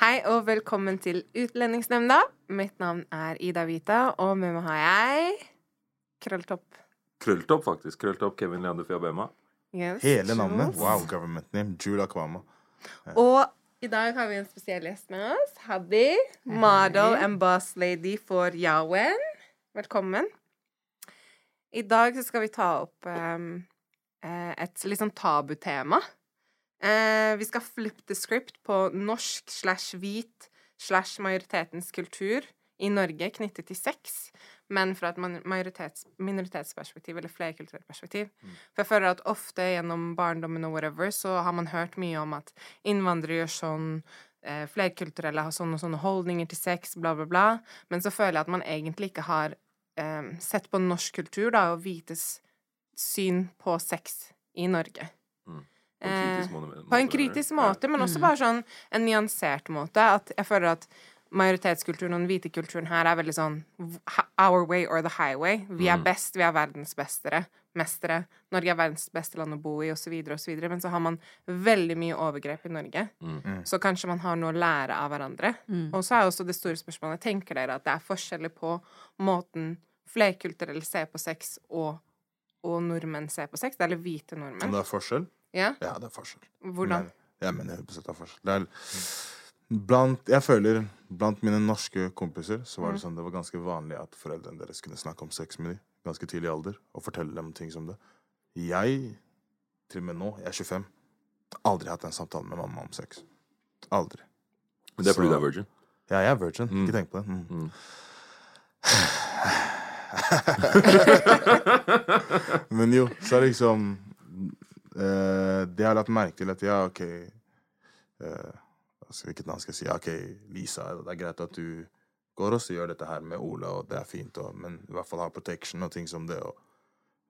Hei og velkommen til Utlendingsnemnda. Mitt navn er Ida Vita, og med meg har jeg Krølltopp. Krølltopp, faktisk. Krølltopp Kevin Leander Fiabema. Yes, Hele navnet. Jules. Wow, government name. Jula Kwama. Og i dag har vi en spesiell gjest med oss. Haddy, model and boss lady for Yawen. Velkommen. I dag så skal vi ta opp eh, et litt sånn tabutema. Eh, vi skal flip the script på norsk slash hvit slash majoritetens kultur i Norge knyttet til sex, men fra et majoritets, minoritetsperspektiv eller flerkulturelt perspektiv. For jeg føler at ofte gjennom barndommen og whatever, så har man hørt mye om at innvandrere gjør sånn, eh, flerkulturelle har sånne og sånne holdninger til sex, bla, bla, bla. Men så føler jeg at man egentlig ikke har eh, sett på norsk kultur, da, og hvites syn på sex i Norge. På en kritisk Eh, måte- På en kritisk måte, men også bare sånn en nyansert måte. At jeg føler at majoritetskulturen og den hvite kulturen her er veldig sånn our way or the highway. Vi er best, vi er verdens bestere, mestere. Norge er verdens beste land å bo i, osv., osv. Men så har man veldig mye overgrep i Norge. Så kanskje man har noe å lære av hverandre. Og så er også det store spørsmålet Tenker dere at det er forskjeller på måten flerkulturelle ser på sex, og, og nordmenn ser på sex? Eller hvite Om Men det er forskjell? Ja? Ja, det er forskjell. Hvordan? Men, jeg mener 100 det er forskjell. Det er blant, jeg føler blant mine norske kompiser så Mm. var det sånn det var ganske vanlig at foreldrene deres kunne snakke om sex med dem ganske tidlig alder og fortelle dem ting som det. Jeg, til og med nå, jeg er 25, har aldri hatt en samtale med mamma om sex. Aldri. Men det er fordi du er virgin. Ja, jeg er virgin. Mm. Ikke tenk på det. Mm. Mm. Men jo, så er det liksom eh, Det jeg har lagt merke til, at ja, OK uh, altså, Hvilket navn skal jeg si? Ja, OK, Lisa, det er greit at du går og gjør dette her med Ola, og det er fint, og, men i hvert fall ha protection og ting som det. og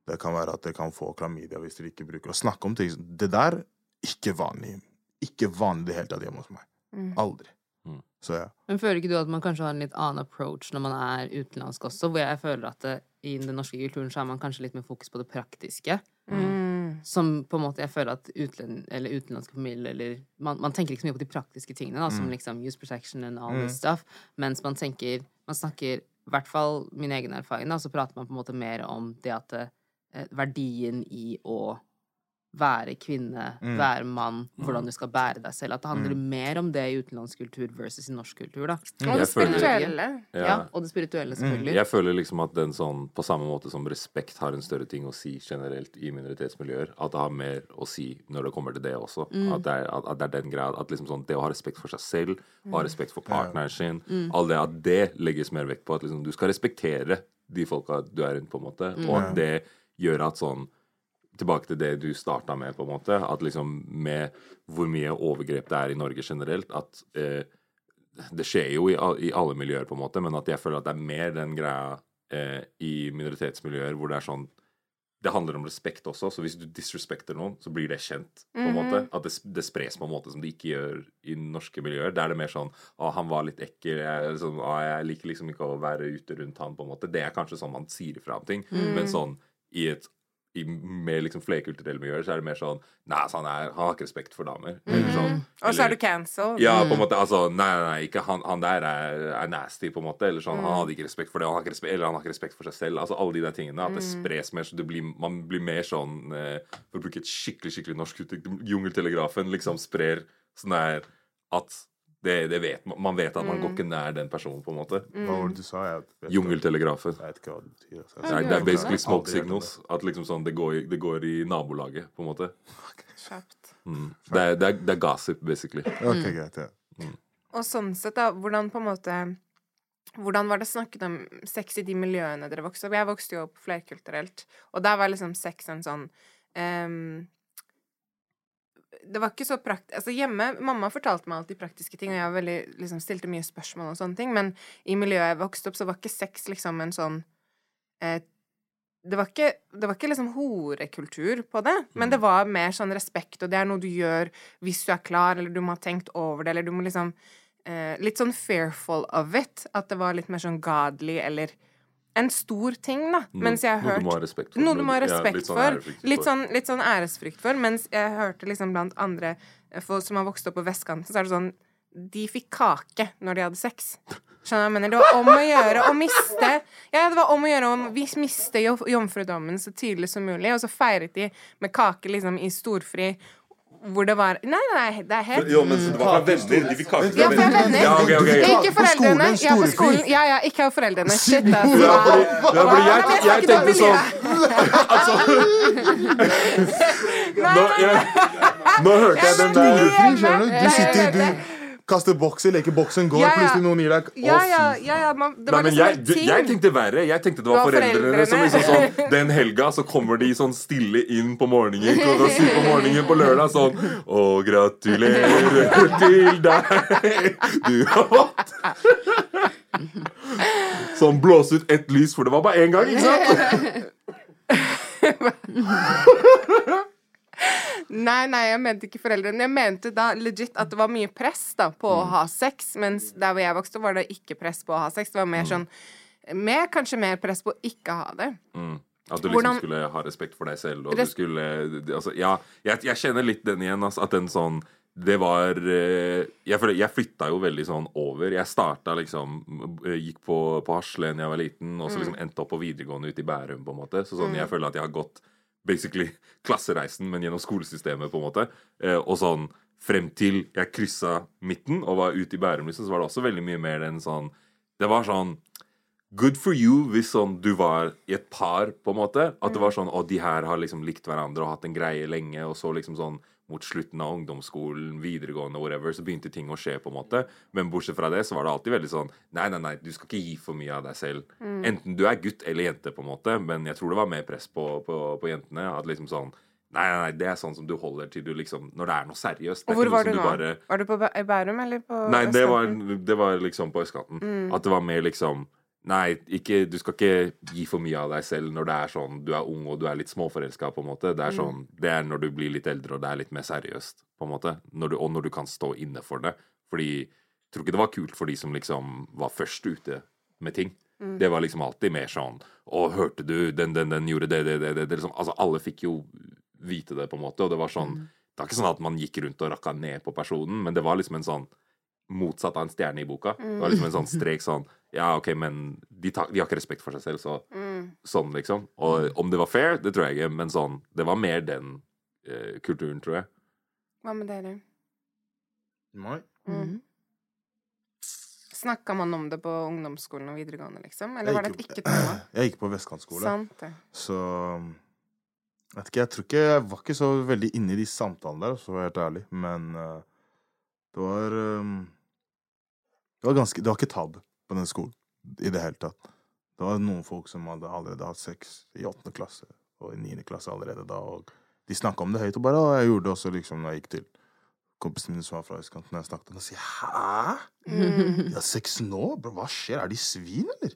Det kan være at det kan få klamydia hvis dere ikke bruker å snakke om ting. Det der ikke vanlig. Ikke vanlig i det hele tatt hjemme hos meg. Mm. Aldri. Mm. Så ja. Men føler ikke du at man kanskje har en litt annen approach når man er utenlandsk også, hvor jeg føler at det, i den norske kulturen så er man kanskje litt mer fokus på det praktiske? Mm. Som på en måte jeg føler at eller utenlandske familier eller man, man tenker ikke så mye på de praktiske tingene, da, som Mm. liksom use protection and all Mm. this stuff, mens man tenker Man snakker, i hvert fall min egen erfaring, da, så prater man på en måte mer om det at eh, verdien i å være kvinne, Mm. være mann, hvordan du skal bære deg selv. At det handler Mm. mer om det i utenlandsk kultur versus i norsk kultur, da. Og det spirituelle. Ja. Ja, og det spirituelle, selvfølgelig. Jeg føler liksom at den sånn, på samme måte som respekt har en større ting å si generelt i minoritetsmiljøer, at det har mer å si når det kommer til det også. At, det er, at, at det er den grad at liksom sånn, det å ha respekt for seg selv, ha respekt for partneren sin, all det at det legges mer vekt på. At liksom, du skal respektere de folka du er rundt, på en måte. Og at det gjør at sånn Tilbake til det du starta med, på en måte. At liksom med hvor mye overgrep det er i Norge generelt, at eh, det skjer jo i, i alle miljøer, på en måte, men at jeg føler at det er mer den greia eh, i minoritetsmiljøer hvor det er sånn Det handler om respekt også, så hvis du disrespekter noen, så blir det kjent. på en måte, At det, det spres på en måte som det ikke gjør i norske miljøer. Der er det mer sånn Å, han var litt ekkel. Jeg, sånn, å, jeg liker liksom ikke å være ute rundt han, på en måte. Det er kanskje sånn man sier ifra om ting. Men sånn i et i mer liksom flerkulturelle miljøer så er det mer sånn Nei, altså, han, er, han har ikke respekt for damer. Mm. Eller sånn, Og så er du cancelled. ja, på en måte, altså, nei, nei, nei, ikke han, han der er, er nasty, på en måte. Eller sånn, han hadde ikke respekt for det, han har ikke respekt, eller han har ikke respekt for seg selv. Altså, alle de der tingene, At det spres mer, så det blir, man blir mer sånn eh, For å bruke et skikkelig skikkelig norsk uttrykk, jungeltelegrafen liksom sprer sånn der at det, det vet man, man vet at man går ikke nær den personen, på en måte. Hva var det du sa? Jungeltelegrafen. Jeg vet ikke hva det betyr. Altså. Nei, det er basically smoke signals. At liksom sånn, det går, det går i nabolaget, på en måte. Kjapt. Mm. Det, er, det, er, det er gossip, basically. Ok, greit, ja. Og sånn sett, da, hvordan på en måte Hvordan var det snakket om sex i de miljøene dere vokste opp? Jeg vokste jo opp flerkulturelt, og der var liksom sex en sånn ehm, Det var ikke så praktisk Altså hjemme Mamma fortalte meg alltid praktiske ting, og jeg var veldig, liksom, stilte mye spørsmål og sånne ting, men i miljøet jeg vokste opp, så var ikke sex liksom en sånn eh, det var, ikke, det var ikke liksom horekultur på det, men det var mer sånn respekt, og det er noe du gjør hvis du er klar, eller du må ha tenkt over det, eller du må liksom eh, Litt sånn fearful of it. At det var litt mer sånn godly, eller en stor ting, da. Mens jeg har Noe du må ha respekt for. noe du må ha Ja, litt sånn for. Litt sånn, litt sånn æresfrykt for. Mens jeg hørte liksom blant andre eh, folk som har vokst opp på vestkanten, så er det sånn De fikk kake når de hadde sex. Skjønner jeg mener? Det var om å gjøre å miste Ja, det var om å gjøre å vis- miste jomfrudommen så tidlig som mulig, og så feiret de med kake liksom i storfri, hvor det var Nei, nei, det er helt Jo, men så det var fra venner. De fikk kake Ja, fra venner. Ja, ok, ok. Ikke På foreldrene. skolen, Ja, på skolen. Ja, ja, ikke av foreldrene. Shit, altså. Ja, fordi, ja, fordi jeg, jeg tenkte sånn nå, jeg, nå hørte jeg den der Storefri, skjønner du? Du sitter, du kaster bokser, leke boksen går, Ja, ja. plutselig noen gir deg Ja, ja, ja, ja man, det var Nei, liksom jeg, du, ting. jeg tenkte verre. Jeg tenkte det var Det var foreldrene som liksom sånn Den helga så kommer de sånn stille inn på morgenen klokka syv på morgenen på lørdag sånn Å, gratulerer til deg, du har fått Sånn blåse ut ett lys, for det var bare én gang, ikke sant? Nei, nei, jeg mente ikke foreldrene. Jeg mente da legit at det var mye press da på å ha sex, mens der hvor jeg vokste, var det ikke press på å ha sex. Det var mer sånn mer, Kanskje mer press på å ikke ha det. Mm. At du liksom Hvordan- skulle ha respekt for deg selv, og du skulle altså, Ja, jeg, jeg kjenner litt den igjen, altså, at den sånn det var eh, Jeg, jeg flytta jo veldig sånn over. Jeg starta liksom eh, Gikk på, på Hasle da jeg var liten, og så liksom endte opp på videregående ute i Bærum, på en måte. Så sånn, jeg føler at jeg har gått basically klassereisen, men gjennom skolesystemet, på en måte. Eh, og sånn frem til jeg kryssa midten og var ute i Bærum, liksom, så var det også veldig mye mer den sånn Det var sånn Good for you hvis sånn du var i et par, på en måte. At det var sånn Å, de her har liksom likt hverandre og hatt en greie lenge, og så liksom sånn mot slutten av ungdomsskolen, videregående, whatever, så begynte ting å skje, på en måte. Men bortsett fra det, så var det alltid veldig sånn Nei, nei, nei, du skal ikke gi for mye av deg selv. Enten du er gutt eller jente, på en måte, men jeg tror det var mer press på, på, på jentene. At liksom sånn Nei, nei, nei, det er sånn som du holder til du liksom Når det er noe seriøst. Det Og hvor var du nå? bare Var du på Bærum eller på Nei, det var, det var liksom på østkanten. At det var mer liksom Nei, ikke, du skal ikke gi for mye av deg selv når det er sånn du er ung og du er litt småforelska, på en måte. Det er sånn, det er når du blir litt eldre og det er litt mer seriøst, på en måte. Når du, og når du kan stå inne for det. Fordi jeg tror ikke det var kult for de som liksom var først ute med ting. Det var liksom alltid mer sånn Å, hørte du, den, den, den gjorde det, det, det, det, liksom, Altså, alle fikk jo vite det, på en måte, og det var sånn Det var ikke sånn at man gikk rundt og rakka ned på personen, men det var liksom en sånn motsatt av en stjerne i boka. Det var liksom en sånn strek sånn Ja, OK, men de, ta, de har ikke respekt for seg selv, så sånn, liksom. Og om det var fair, det tror jeg ikke, men sånn Det var mer den eh, kulturen, tror jeg. Hva med dere? Nei. Mm. Snakka man om det på ungdomsskolen og videregående, liksom? Eller var det et ikke-tema? Jeg gikk på vestkantskole, Sant så vet ikke, Jeg tror ikke Jeg var ikke så veldig inne i de samtalene der, for å være helt ærlig, men uh, det var um, Det var ganske Det var ikke tabu på den skolen i det hele tatt. Det var noen folk som hadde allerede hatt sex i åttende klasse og i niende klasse allerede da, og de snakka om det høyt, og bare og jeg gjorde det også liksom når jeg gikk til kompisen min som var fra østkanten, jeg snakket med og sier 'hæ?' De har sex nå? Bro, hva skjer? Er de svin, eller?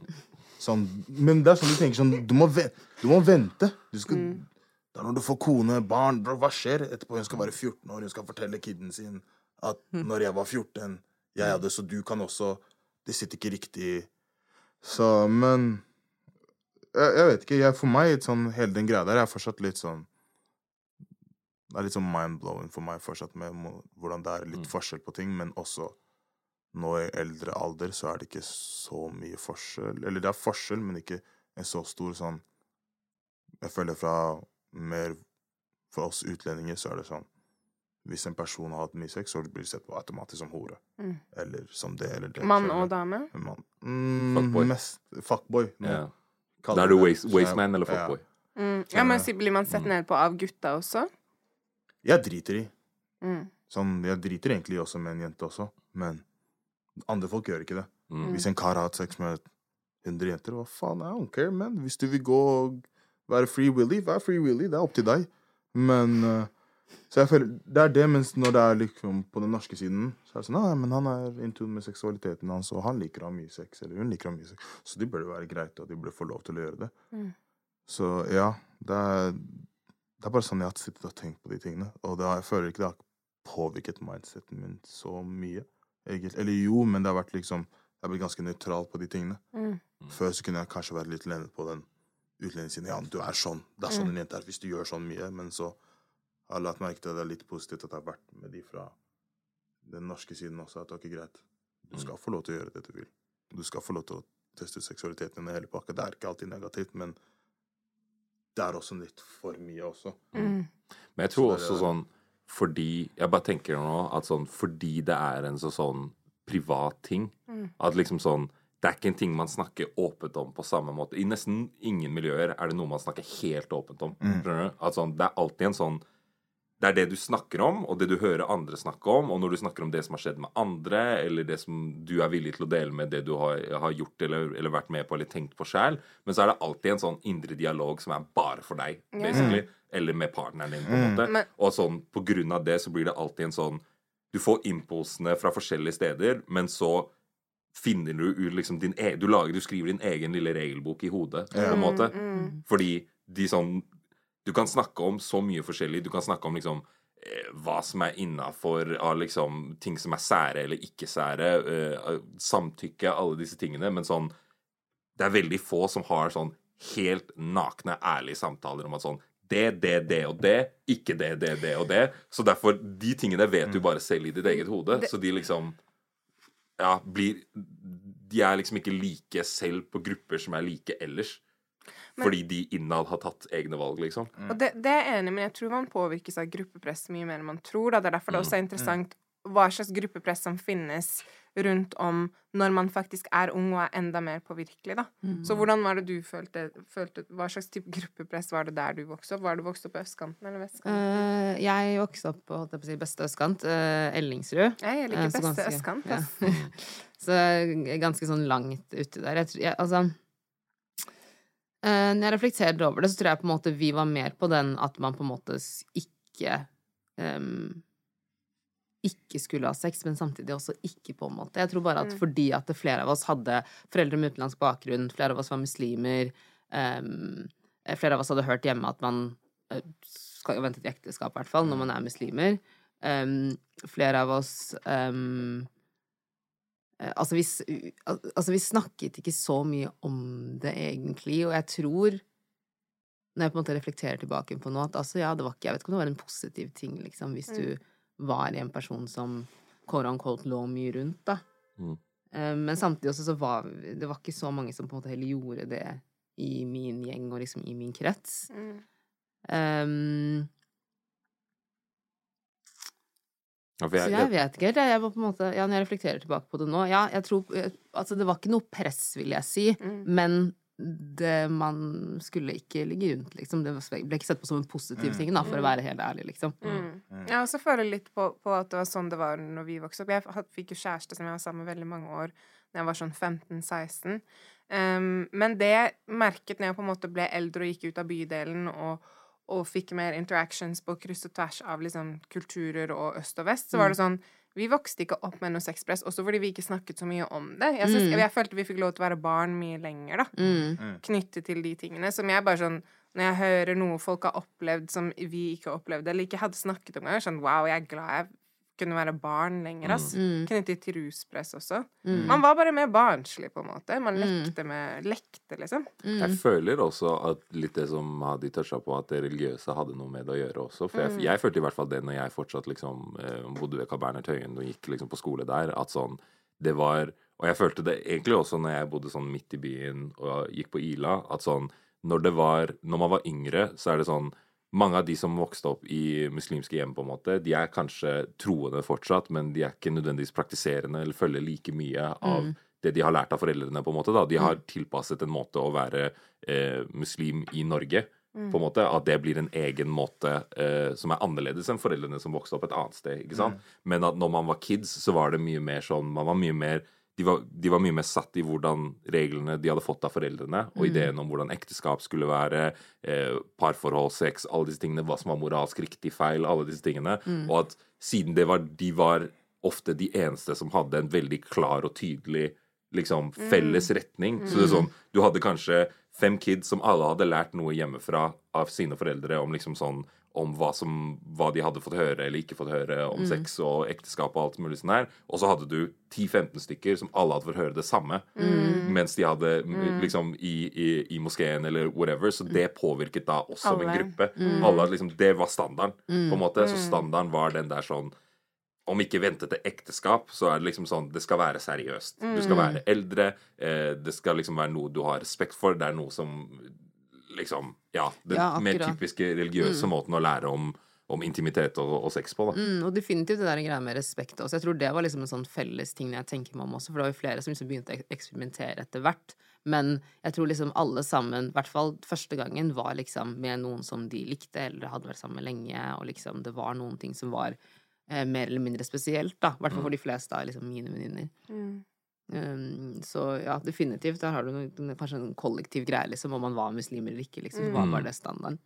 Sånn, men det er sånn du tenker sånn Du må, ve du må vente. Du skal, Det er når du får kone, barn bro, Hva skjer etterpå? Hun skal være 14 år, hun skal fortelle kiden sin at når jeg var 14, jeg hadde, så du kan også Det sitter ikke riktig. Så, men jeg, jeg vet ikke. Jeg, for meg, sånn, hele den greia der er fortsatt litt sånn Det er litt sånn mind-blowing for meg fortsatt med hvordan det er litt Mm. forskjell på ting, men også nå i eldre alder så er det ikke så mye forskjell. Eller det er forskjell, men ikke en så stor sånn Jeg føler fra mer For oss utlendinger så er det sånn Hvis en person har hatt mye sex, så blir det sett på automatisk som hore. Mm. Eller som det eller det. Mann og dame? Man. Mm, Fuckboy. Mest fuckboy. Ja. Da er du waste, wasteman eller ja. fuckboy. Mm. Ja, men så blir man sett ned på av gutta også? Jeg driter i. Mm. Sånn, jeg driter egentlig også med en jente også, men andre folk gjør ikke det. Mm. Hvis en kar har hatt sex med 100 jenter, hva faen, I don't care, man. Hvis du vil gå og være free willy, vær free willy. Det er opp til deg. Men eh, Så jeg føler Det er det, mens når det er liksom på den norske siden, så er det sånn Nei, men han er in tune med seksualiteten hans, og han liker å ha mye sex, eller hun liker å ha mye sex. Så det burde være greit, og de burde få lov til å gjøre det. Mm. Så ja, det er Det er bare sånn jeg har sittet og tenkt på de tingene. Og det har, jeg føler ikke det har påvirket mindseten min så mye. Egentlig. Eller jo, men det har vært liksom Jeg har blitt ganske nøytral på de tingene. Mm. Før så kunne jeg kanskje være litt lenet på den utlendingssiden. Ja, du er sånn. Det er sånn en jente er hvis du gjør sånn mye. Men så har lagt merke til at det er litt positivt at jeg har vært med de fra den norske siden også. At det er ikke greit. Du skal få lov til å gjøre det du vil. Du skal få lov til å teste ut seksualiteten din i hele pakka. Det er ikke alltid negativt, men det er også litt for mye også. Mm. Men jeg tror også sånn fordi Jeg bare tenker nå at sånn fordi det er en så sånn privat ting Mm. At liksom sånn Det er ikke en ting man snakker åpent om på samme måte. I nesten ingen miljøer er det noe man snakker helt åpent om. Mm. Skjønner du? At sånn, det er alltid en sånn Det er det du snakker om, og det du hører andre snakke om. Og når du snakker om det som har skjedd med andre, eller det som du er villig til å dele med det du har, har gjort eller, eller vært med på eller tenkt på sjæl, men så er det alltid en sånn indre dialog som er bare for deg, basically. Eller med partneren din, på en måte. Mm. Og sånn, på grunn av det så blir det alltid en sånn Du får impulsene fra forskjellige steder, men så finner du ut liksom din e du, lager, du skriver din egen lille regelbok i hodet, på en måte. Mm. Fordi de sånn Du kan snakke om så mye forskjellig. Du kan snakke om liksom eh, hva som er innafor av liksom ting som er sære eller ikke sære. uh, samtykke, alle disse tingene. Men sånn Det er veldig få som har sånn helt nakne, ærlige samtaler om at sånn det, det, det og det. Ikke det, det, det og det. Så derfor, de tingene vet du bare selv i ditt eget hode. Så de liksom Ja, blir De er liksom ikke like selv på grupper som er like ellers. Fordi de innad har tatt egne valg, liksom. Og det, det er jeg enig i, men jeg tror man påvirkes av gruppepress mye mer enn man tror. Da. Det er derfor det Mm. også er interessant hva slags gruppepress som finnes rundt om når man faktisk er ung og er enda mer påvirkelig, da. Mm. Så hvordan var det du følte, følte Hva slags type gruppepress var det der du vokste opp? Var du vokst opp på østkanten eller vestkanten? Uh, jeg vokste opp på holdt jeg på å si, beste østkant, uh, Ellingsrud. Jeg Eh, liker beste beste ganske- østkant. ja. så ganske sånn langt ute der. Jeg, jeg, altså eh, Når jeg reflekterer over det, så tror jeg på en måte vi var mer på den at man på en måte ikke um, ikke skulle ha sex, men samtidig også ikke, på en måte. Jeg tror bare at fordi at flere av oss hadde foreldre med utenlandsk bakgrunn, flere av oss var muslimer, um, flere av oss hadde hørt hjemme at man eh, skal jo vente til ekteskap, i hvert fall, når man er muslimer. Um, flere av oss eh, Altså vi, altså, vi snakket ikke så mye om det, egentlig, og jeg tror når jeg på en måte reflekterer tilbake på nå, at altså, ja, det var ikke Jeg vet ikke om det var en positiv ting, liksom, hvis du var en person som quote unquote lå mye rundt, da. Mm. Eh, Men samtidig også så var det var ikke så mange som på en måte heller gjorde det i min gjeng og liksom i min krets. Mm. Um, Ja, jeg, så jeg, vet ikke helt. jeg. Jeg var på en måte, ja, når jeg reflekterer tilbake på det nå Ja, jeg tror eh, Altså, det var ikke noe press, vil jeg si, Mm. men det man skulle ikke ligge rundt, liksom. Det ble ikke sett på som en positiv ting, da, for å være helt ærlig, liksom. Mm. Jeg også føler litt på, på at det var sånn det var når vi vokste opp. Jeg fikk jo kjæreste som jeg var sammen med veldig mange år da jeg var sånn 15-16. Um, men det jeg merket når jeg på en måte ble eldre og gikk ut av bydelen og, og fikk mer interactions på kryss og tvers av liksom kulturer og øst og vest, så var det sånn vi vokste ikke opp med noe sexpress, også fordi vi ikke snakket så mye om det. Jeg, synes, jeg, jeg følte vi fikk lov til å være barn mye lenger, da Mm. knyttet til de tingene. Som jeg bare sånn Når jeg hører noe folk har opplevd som vi ikke opplevde, eller ikke hadde snakket om engang, sånn wow, jeg er glad jeg kunne være barn lenger, ass. Mm. Knyttet til ruspress også. Mm. Man var bare mer barnslig, på en måte. Man Mm. lekte med Lekte, liksom. Jeg Mm. føler også at litt det som Hadi toucha på, at det religiøse hadde noe med det å gjøre også. For jeg, jeg følte i hvert fall det når jeg fortsatt liksom eh, bodde ved Carl Bernhard Tøyen og gikk liksom på skole der, at sånn det var Og jeg følte det egentlig også når jeg bodde sånn midt i byen og gikk på Ila, at sånn når det var Når man var yngre, så er det sånn mange av de som vokste opp i muslimske hjem, på en måte, de er kanskje troende fortsatt, men de er ikke nødvendigvis praktiserende eller følger like mye av det de har lært av foreldrene. på en måte da. De har tilpasset en måte å være eh, muslim i Norge på en måte, At det blir en egen måte eh, som er annerledes enn foreldrene som vokste opp et annet sted. ikke sant? Men at når man var kids, så var det mye mer sånn Man var mye mer de var, de var mye mer satt i hvordan reglene de hadde fått av foreldrene, og ideen om hvordan ekteskap skulle være, eh, parforhold, sex, alle disse tingene, hva som var moralsk riktig, feil, alle disse tingene. Og at siden det var, de var ofte de eneste som hadde en veldig klar og tydelig liksom felles retning. Så det er sånn, du hadde kanskje fem kids som alle hadde lært noe hjemmefra av sine foreldre om liksom sånn om hva, som, hva de hadde fått høre eller ikke fått høre om sex og ekteskap og alt mulig sånn her. Og så hadde du 10-15 stykker som alle hadde fått høre det samme. Mens de hadde mm. liksom i, i, i moskeen eller whatever. Så det påvirket da oss som en Alle. gruppe. Alle hadde liksom, Det var standarden, på en måte. Så standarden var den der sånn om ikke vente til ekteskap, så er det liksom sånn Det skal være seriøst. Du skal være eldre. Eh, det skal liksom være noe du har respekt for. Det er noe som liksom Ja. Den Ja, mer typiske religiøse måten å lære om, om intimitet og, og sex på, da. Mm, og definitivt det der greia med respekt også. Jeg tror det var liksom en sånn felles ting jeg tenker meg om også, for det var jo flere som liksom begynte å eksperimentere etter hvert. Men jeg tror liksom alle sammen, i hvert fall første gangen, var liksom med noen som de likte, eller hadde vært sammen med lenge, og liksom det var noen ting som var eh, mer eller mindre spesielt, da. I hvert fall for de fleste av liksom mine venninner. Um, så ja, definitivt. Der har du noen, kanskje en kollektiv greie, liksom, om man var muslim eller ikke, liksom. Hva var det standarden?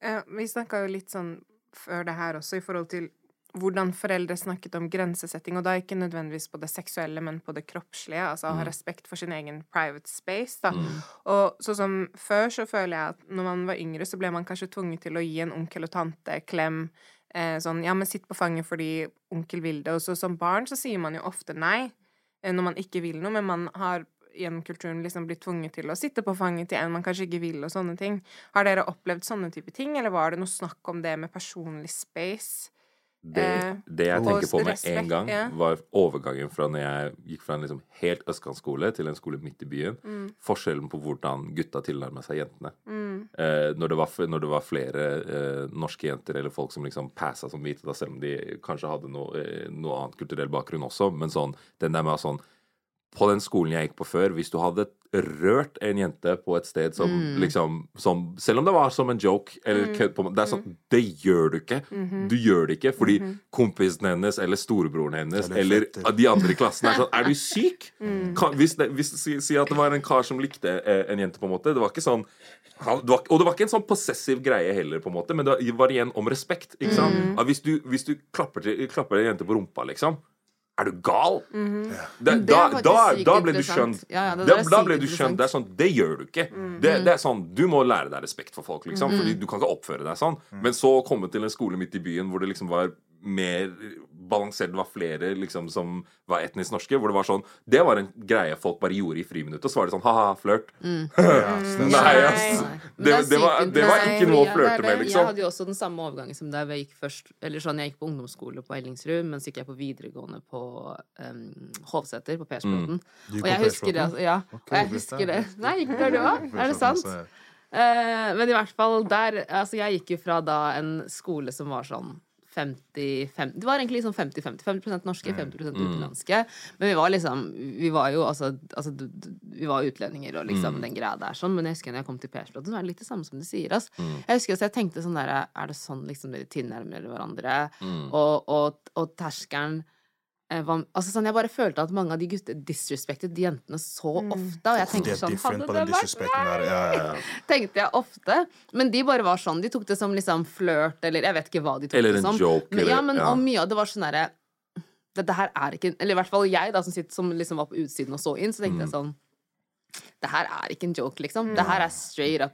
Eh, vi snakka jo litt sånn før det her også, i forhold til hvordan foreldre snakket om grensesetting, og da ikke nødvendigvis på det seksuelle, men på det kroppslige. Altså å ha respekt for sin egen private space, da. Og sånn som før, så føler jeg at når man var yngre, så ble man kanskje tvunget til å gi en onkel og tante klem. Eh, sånn ja, men sitt på fanget fordi onkel vil det. Og så som barn så sier man jo ofte nei når man ikke vil noe, men man har gjennom kulturen liksom blitt tvunget til å sitte på fanget til en man kanskje ikke vil, og sånne ting. Har dere opplevd sånne type ting, eller var det noe snakk om det med personlig space? Det, Eh, det jeg tenker på med en gang, var overgangen fra når jeg gikk fra en liksom helt østkantskole til en skole midt i byen. Mm. Forskjellen på hvordan gutta tilnærma seg jentene. Eh, når, det var, når det var flere eh, norske jenter eller folk som liksom passa som hvite, da selv om de kanskje hadde noe, eh, noe annet kulturell bakgrunn også, men sånn den der med at sånn på den skolen jeg gikk på før, hvis du hadde rørt en jente på et sted som Mm. liksom som, Selv om det var som en joke eller kødd på Det er sånn Det gjør du ikke. Mm-hmm. Du gjør det ikke fordi kompisen hennes eller storebroren hennes Eller eller de andre i klassen er sånn Er du syk? Mm. Kan, hvis det, hvis, si, si at det var en kar som likte eh, en jente, på en måte. Det var ikke sånn han, det var, Og det var ikke en sånn possessiv greie heller, på en måte men det var igjen om respekt. Ikke sant? Mm. At hvis du, hvis du klapper, til, klapper en jente på rumpa, liksom er du gal? Da, Mm-hmm. Det er da, da, da ble du skjønt. Ja, ja, det da, da ble du skjønt. Det er sånn, det gjør du ikke. Det, det er sånn, Du må lære deg respekt for folk, liksom. Fordi du kan ikke oppføre deg sånn. Men så komme til en skole midt i byen hvor det liksom var mer balansert. Det var flere liksom som var etnisk norske. Hvor det var sånn Det var en greie folk bare gjorde i friminuttet. Og så var det sånn ha-ha, flørt. Nei, ass. Nei. Men Det, det, var, det var ikke noe å flørte med, liksom. Jeg hadde jo også den samme overgangen som der jeg gikk først Eller sånn, jeg gikk på ungdomsskole på Ellingsrud, men så gikk jeg på videregående på um, Hovseter, på Persbråten. Mm. Og jeg husker det, altså, ja. Og jeg husker det. Nei, gikk der du òg? Er det sant? Eh, men i hvert fall der Altså, jeg gikk jo fra da en skole som var sånn 50, 50 Det var egentlig liksom 50-50. 50% norske, 50% utenlandske. Men vi var liksom Vi var jo altså, altså Vi var utlendinger og liksom den greia der sånn. Men jeg husker når jeg kom til Persbråten, så var det litt det samme som du sier. ass. Jeg husker altså, jeg tenkte sånn der Er det sånn liksom dere tilnærmer hverandre? Og, og, og terskelen altså sånn, Jeg bare følte at mange av de gutter disrespektet de jentene så ofte. Og jeg tenkte sånn Hadde det vært der. Ja, ja, ja. tenkte jeg ofte. Men de bare var sånn. De tok det som liksom flørt, eller jeg vet ikke hva de tok Eller det som. joke, Men, ja, men ja. og mye av det var sånn derre Dette her er ikke Eller i hvert fall jeg, da, som, sitter, som liksom var på utsiden og så inn, så tenkte Mm. jeg sånn Det her er ikke en joke, liksom. Det her er straight up.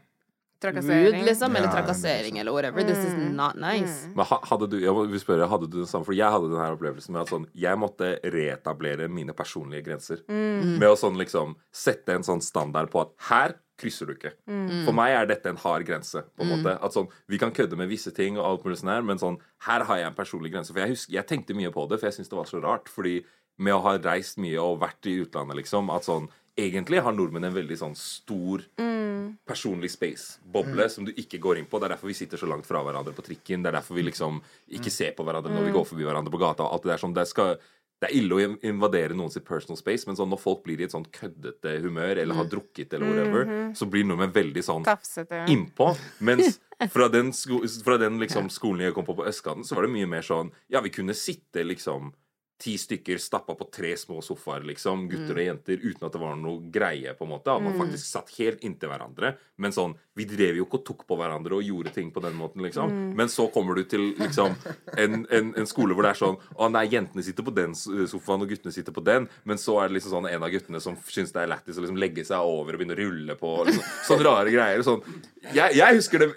Rude, liksom, eller trakassering, eller whatever. This is Mm. not nice. Men hadde du, jeg vil spørre, hadde du den samme? For jeg hadde den her opplevelsen med at sånn, jeg måtte reetablere mine personlige grenser. Mm. Med å sånn liksom sette en sånn standard på at her krysser du ikke. Mm. For meg er dette en hard grense. på en måte. At sånn, Vi kan kødde med visse ting, og alt mulig sånn her, men sånn, her har jeg en personlig grense. For jeg, husker, jeg tenkte mye på det, for jeg syntes det var så rart. fordi med å ha reist mye og vært i utlandet, liksom, at sånn Egentlig har nordmenn en veldig sånn stor Mm. personlig space, boble, som du ikke går inn på. Det er derfor vi sitter så langt fra hverandre på trikken. Det er derfor vi liksom ikke ser på hverandre når vi går forbi hverandre på gata. Alt det der sånn, det, skal, det er ille å invadere noen sitt personal space, men sånn, når folk blir i et sånn køddete humør eller har drukket eller whatever, så blir nordmenn veldig sånn Tafsete. innpå. Mens fra den, sko fra den liksom, skolen jeg kom på på østkanten, så var det mye mer sånn Ja, vi kunne sitte liksom ti stykker stappa på tre små sofaer, liksom, gutter og jenter, uten at det var noe greie, på en måte. At man faktisk satt helt inntil hverandre. Men sånn, vi drev jo ikke og tok på hverandre og gjorde ting på den måten, liksom. Men så kommer du til liksom en, en, en skole hvor det er sånn Å nei, jentene sitter på den sofaen, og guttene sitter på den. Men så er det liksom sånn en av guttene som syns det er lættis å liksom legge seg over og begynne å rulle på. Liksom, sånne rare greier. Sånn. Jeg, jeg husker det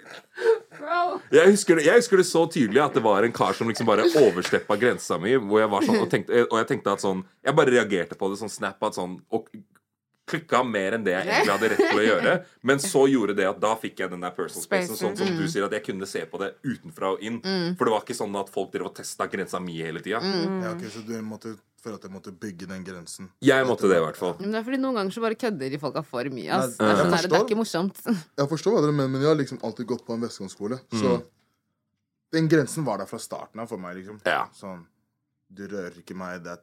jeg husker, det, jeg husker det så tydelig at det var en kar som liksom bare oversteppa grensa mi. Hvor jeg var sånn, tenkte, og jeg tenkte at sånn Jeg bare reagerte på det sånn snap at sånn Og klikka mer enn det jeg egentlig hadde rett til å gjøre. Men så gjorde det at da fikk jeg den der personal spacen. Sånn som du sier, at jeg kunne se på det utenfra og inn. For det var ikke sånn at folk drev og testa grensa mi hele tida. Ja, ok, Så du måtte føle at jeg måtte bygge den grensen? Jeg måtte det, i hvert fall. Men det er fordi noen ganger så bare kødder de folka for mye. Ass. Nei, Det, er sånn forstår, det er ikke morsomt. Jeg forstår hva dere mener, men jeg har liksom alltid gått på en vestkantskole. Så den grensen var der fra starten av for meg. liksom Ja. Sånn Du rører ikke meg. Det er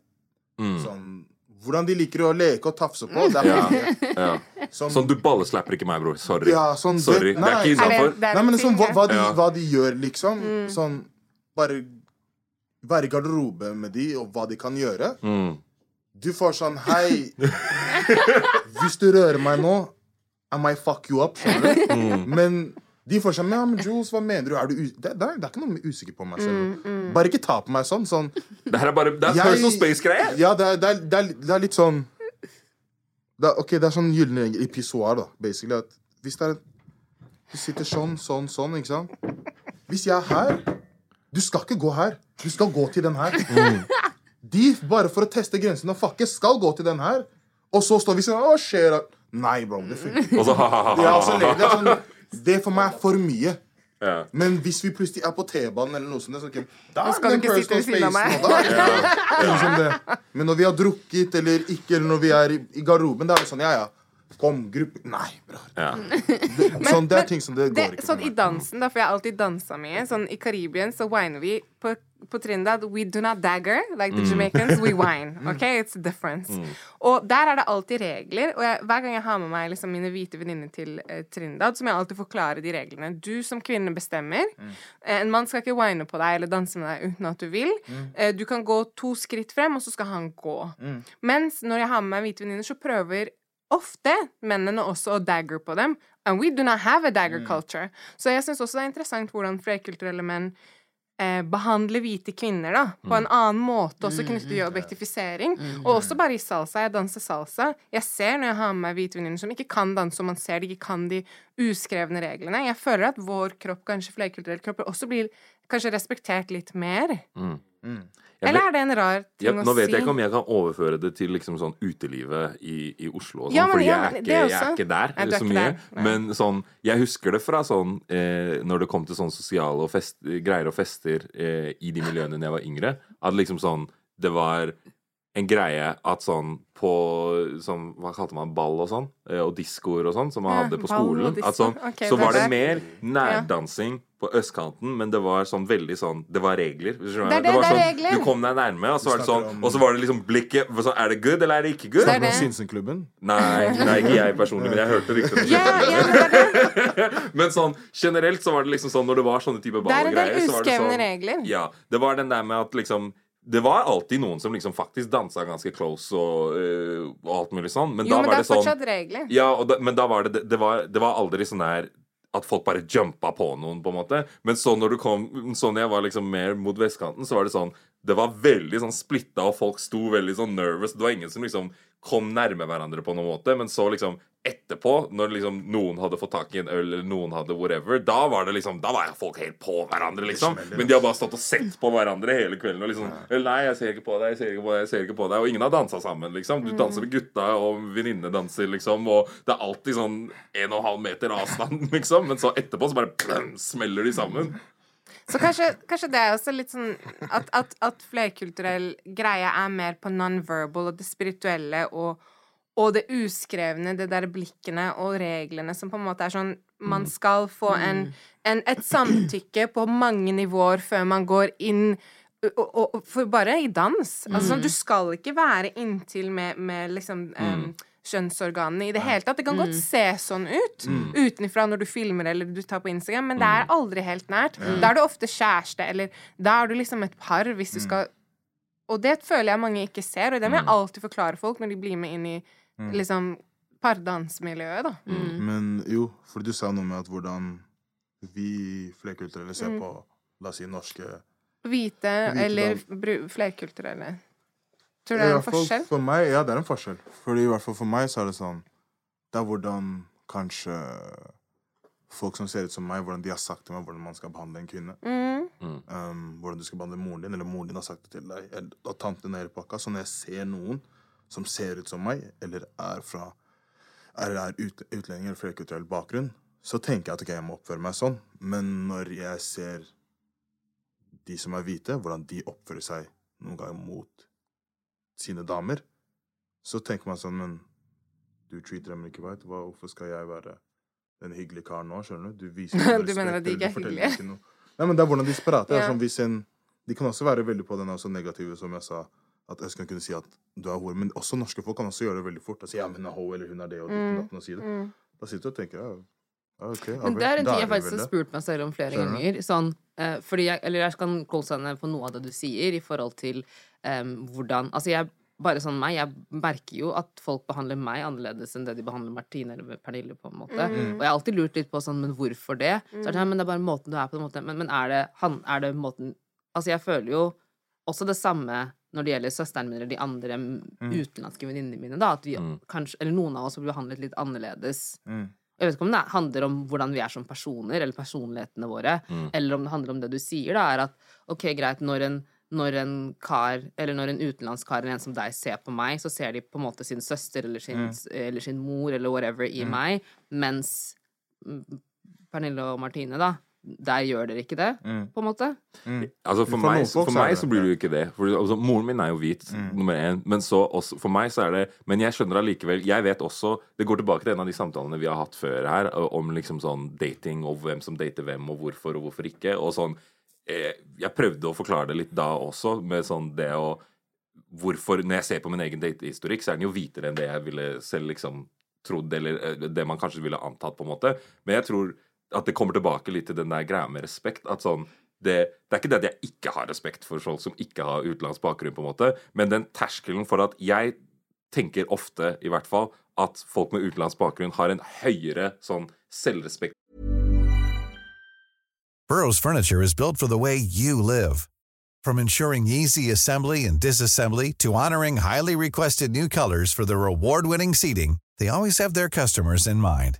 Mm. sånn Hvordan de liker å leke og tafse på. Det er Ja. Ja. Sånn, Sånn, du balleslapper ikke meg, bror. Sorry. Ja, sånn, Sorry. det- Det er ikke innafor. Nei, men en liksom, hva, hva, de, Ja. hva de gjør, liksom. Sånn Bare være i garderobe med de, og hva de kan gjøre. Mm. Du får sånn Hei, hvis du rører meg nå, I might fuck you up. Skjønner du? Mm. Men de får sånn Ja, men Jules, hva mener du? Er du det, det, er, det er ikke noe usikker på meg Mm, selv. Bare ikke ta på meg sånn. sånn Det her er bare Det er Jeg- personal space-greie. Ja, det er, det, er, det, er, det litt sånn det er, Ok, det er sånn gyllen regel i pissoar, da, basically. At hvis det er Du sitter sånn, sånn, sånn, ikke sant? Hvis jeg er her Du skal ikke gå her. Du skal gå til den her. De, bare for å teste grensen og fucke, skal gå til den her. Og så står vi sånn Hva skjer? da?» Nei, bro. Det funker. Og så ha-ha-ha. Det, sånn, for meg er for mye. Ja. Men hvis vi plutselig er på T-banen, eller noe sånt, så, okay, da skal du ikke sitte ved siden av meg. da ja. liksom. Men når vi har drukket eller ikke, eller når vi er i, i garderoben, da er det sånn Ja, ja. Kom, gruppe Nei, bror. Ja. Sånn, det er ting som det det, går ikke sånn I dansen, da, for jeg har alltid dansa mye. Sånn I Karibien så winer vi. På, på Trindad we do not dagger. Like the Jamaicans, we wine. Ok, It's a difference. Og der er det alltid regler. Og jeg, hver gang jeg har med meg liksom, mine hvite venninner til eh, Trindad, så må jeg alltid forklare de reglene. Du som kvinne bestemmer. Eh, En mann skal ikke wine på deg eller danse med deg uten at du vil. Eh, du kan gå to skritt frem, og så skal han gå. Mens når jeg har med meg hvite venninner, så prøver ofte mennene også å dagger på dem. And we do not have a dagger culture. Så jeg syns også det er interessant hvordan flerkulturelle menn eh, behandler hvite kvinner da, på en annen måte, også knyttet til objektifisering. Og også bare i salsa. Jeg danser salsa. Jeg ser når jeg har med meg hvite venninner som ikke kan danse, og man ser de ikke kan de uskrevne reglene. Jeg føler at vår kropp, kanskje flerkulturelle kropper, også blir kanskje respektert litt mer. Jeg Eller er det en rar ting Ja, å nå vet jeg ikke om jeg kan overføre det til liksom sånn utelivet i, i Oslo og sånn, Ja, fordi ja, jeg, jeg er ikke der Nei, så mye. der. Men sånn Jeg husker det fra sånn eh, Når det kom til sånn sosiale og fest, greier og fester eh, i de miljøene da jeg var yngre, at liksom sånn Det var en greie at sånn på sånn, Hva kalte man ball og sånn? Eh, og diskoer og sånn, som man Ja, hadde på skolen. At sånn, okay, så var det er- mer nærdansing på østkanten, men det var sånn veldig sånn Det var regler. Det er det, var det er sånn, regler. Du kom deg nærme, og så var det sånn Og så var det liksom blikket var Er det good, eller er det ikke good? Det er Snakker du om Sinsenklubben? Nei, nei, ikke jeg personlig, men jeg hørte rykter om Ja, ja, det er det. Men sånn generelt så var det liksom sånn når det var sånne type Det er ball og greier, så var det uskrevne sånn regler. Ja. Det var den der med at liksom det var alltid noen som liksom faktisk dansa ganske close og, øh, og alt mulig sånn, men Jo, da men var det er sånn fortsatt regler. Ja, da, men da var det det, det, var, det var aldri sånn her at folk bare jumpa på noen, på en måte. Men så når du kom Så når jeg var liksom mer mot vestkanten, så var det sånn Det var veldig sånn splitta, og folk sto veldig sånn nervous. Det var ingen som liksom kom nærme hverandre på noen måte, men så liksom etterpå, når liksom noen hadde fått tak i en øl, eller noen hadde whatever, da var det liksom Da var folk helt på hverandre, liksom. Men de har bare stått og sett på hverandre hele kvelden og liksom Nei, jeg ser ikke på deg, jeg ser ikke på deg, jeg ser ikke på deg. Og ingen har dansa sammen, liksom. Du danser med gutta, og venninnene danser, liksom. Og det er alltid sånn en og en halv meter avstand, liksom. Men så etterpå så bare plum, smeller de sammen. Så kanskje, kanskje det er også litt sånn at, at, at flerkulturell greie er mer på non-verbal og det spirituelle og, og det uskrevne, det der blikkene og reglene som på en måte er sånn Man skal få en, en, et samtykke på mange nivåer før man går inn og, og, for bare i dans. Altså, sånn, du skal ikke være inntil med, med liksom em, kjønnsorganene i det hele tatt. Det kan godt se sånn ut utenfra når du filmer eller du tar på Instagram, men det er aldri helt nært. Da er du ofte kjæreste, eller da er du liksom et par hvis du skal Og det føler jeg mange ikke ser, og det må jeg alltid forklare folk når de blir med inn i liksom pardansmiljøet, da. Men jo, for du sa noe med at hvordan vi flerkulturelle ser på la oss si norske Hvite Hvite eller flerkulturelle. Tror du det er en forskjell? For meg, ja, det er en forskjell. Fordi i hvert fall for meg så er det sånn Det er hvordan kanskje folk som ser ut som meg, hvordan de har sagt til meg hvordan man skal behandle en kvinne. Mm. Um, hvordan du skal behandle moren din, eller moren din har sagt det til deg, eller, og tanten din hele pakka. Så når jeg ser noen som ser ut som meg, eller er fra eller er ut, utlendinger eller flerkulturell bakgrunn, så tenker jeg at ok, jeg må oppføre meg sånn. Men når jeg ser de som er hvite, hvordan de oppfører seg noen ganger mot sine damer, så tenker man sånn Men du treater dem ikke right. Hvorfor skal jeg være den hyggelige karen nå? Skjønner du? Du viser respekt. Du mener at de ikke er hyggelige? ikke. Nei, men det er hvordan de prater. Ja. Sånn, hvis en, de kan også være veldig på den også negative, som jeg sa. At jeg skal kunne si at du er hore. Men også norske folk kan også gjøre det veldig fort. Og si ja, men hun er ho, eller hun er det, og mm. og si det. Da sitter du og tenker ja, ja ok. Men det er en ting jeg faktisk har spurt meg selv om flere Skjønner ganger. Sånn, eh, fordi jeg, eller jeg kan co-signe på noe av det du sier i forhold til em, hvordan Altså, jeg bare sånn meg, jeg merker jo at folk behandler meg annerledes enn det de behandler Martine eller Pernille, på en måte. Mm. Og jeg har alltid lurt litt på sånn, men hvorfor det? Så er det sånn, men det er bare måten du er på, en måte. Men, men er det han, er det måten Altså, jeg føler jo også det samme når det gjelder søsteren min eller de andre Mm. utenlandske venninnene mine, da, at vi kanskje, eller noen av oss blir behandlet litt annerledes. Mm. Jeg vet ikke om det handler om hvordan vi er som personer, eller personlighetene våre, eller om det handler om det du sier, da, er at ok, greit, når en, når en kar, eller når en utenlandsk kar eller en som deg ser på meg, så ser de på en måte sin søster eller sin, eller sin mor eller whatever i meg, mens mm, Pernille og Martine, da, der gjør dere ikke det, på en måte. Altså For, For meg, for så meg så blir det jo ikke det. For altså, Moren min er jo hvit, nummer én. Men så også, for meg så er det Men jeg skjønner allikevel Jeg vet også Det går tilbake til en av de samtalene vi har hatt før her, om liksom sånn dating og hvem som dater hvem, og hvorfor og hvorfor ikke. Og sånn eh, Jeg prøvde å forklare det litt da også, med sånn det å Hvorfor Når jeg ser på min egen datehistorikk, så er den jo hvitere enn det jeg ville selv liksom trodd, eller det man kanskje ville antatt, på en måte. Men jeg tror at det kommer tilbake litt til den der greia med respekt. At sånn det, det er ikke det at jeg ikke har respekt for folk som ikke har utenlandsk bakgrunn, på en måte, men den terskelen for at jeg tenker ofte, i hvert fall, at folk med utenlandsk bakgrunn har en høyere sånn selvrespekt Burrow's furniture is built for the way you live. From ensuring easy assembly and disassembly to honoring highly requested new colors for their award-winning seating, they always have their customers in mind.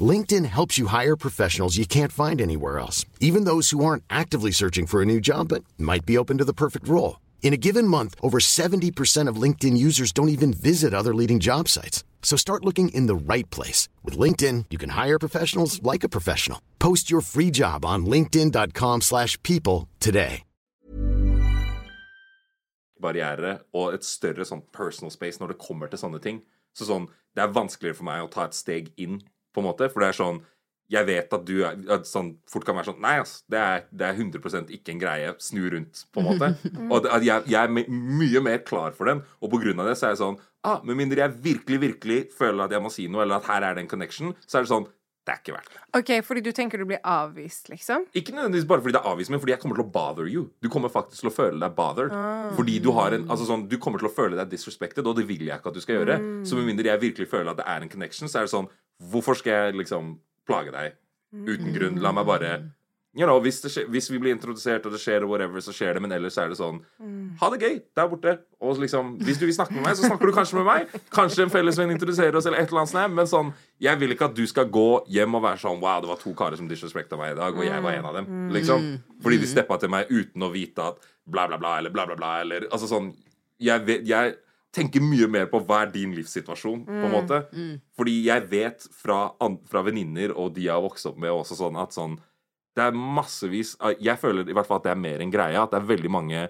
LinkedIn helps you hire professionals you can't find anywhere else, even those who aren't actively searching for a new job but might be open to the perfect role. In a given month, over 70% of LinkedIn users don't even visit other leading job sites. So start looking in the right place. With LinkedIn, you can hire professionals like a professional. Post your free job on linkedin.com/people slash people today. barriere og et større sånn personal space når det kommer til sånne ting. Så sånn, Det er vanskeligere for meg å ta et steg inn, på en måte. For det er sånn Jeg vet at du er at sånn, fort kan være sånn Nei, ass, det er, det er 100% ikke en greie. Snu rundt, på en måte. Og at jeg, jeg er mye mer klar for den, og på grunn av det så er jeg sånn ah, Med mindre jeg virkelig, virkelig føler at jeg må si noe, eller at her er det en connection, så er det sånn Det er ikke verdt det. OK, fordi du tenker du blir avvist, liksom? Ikke nødvendigvis bare fordi det er avvist, men fordi jeg kommer til å bother you. Du kommer faktisk til å føle deg bothered. Fordi du har en Altså sånn, du kommer til å føle deg disrespected, og det vil jeg ikke at du skal gjøre. Så med mindre jeg virkelig føler at det er en connection, så er det sånn Hvorfor skal jeg liksom plage deg uten grunn? La meg bare you know, hvis, det skjer, hvis vi blir introdusert, og det skjer, og whatever, så skjer det. Men ellers er det sånn Ha det gøy der borte. Og liksom, hvis du vil snakke med meg, så snakker du kanskje med meg. Kanskje en fellesvenn introduserer oss, eller et eller annet sånt. Men sånn, jeg vil ikke at du skal gå hjem og være sånn Wow, det var to karer som disrespekta meg i dag, og jeg var en av dem. Liksom. Fordi de steppa til meg uten å vite at bla, bla, bla, eller bla, bla, bla, eller Altså sånn Jeg, vet, jeg tenker mye mer på hva er din livssituasjon, på en måte. Fordi jeg vet fra, fra venninner og de jeg har vokst opp med, også sånn at sånn det er massevis Jeg føler i hvert fall at det er mer enn greie. At det er veldig mange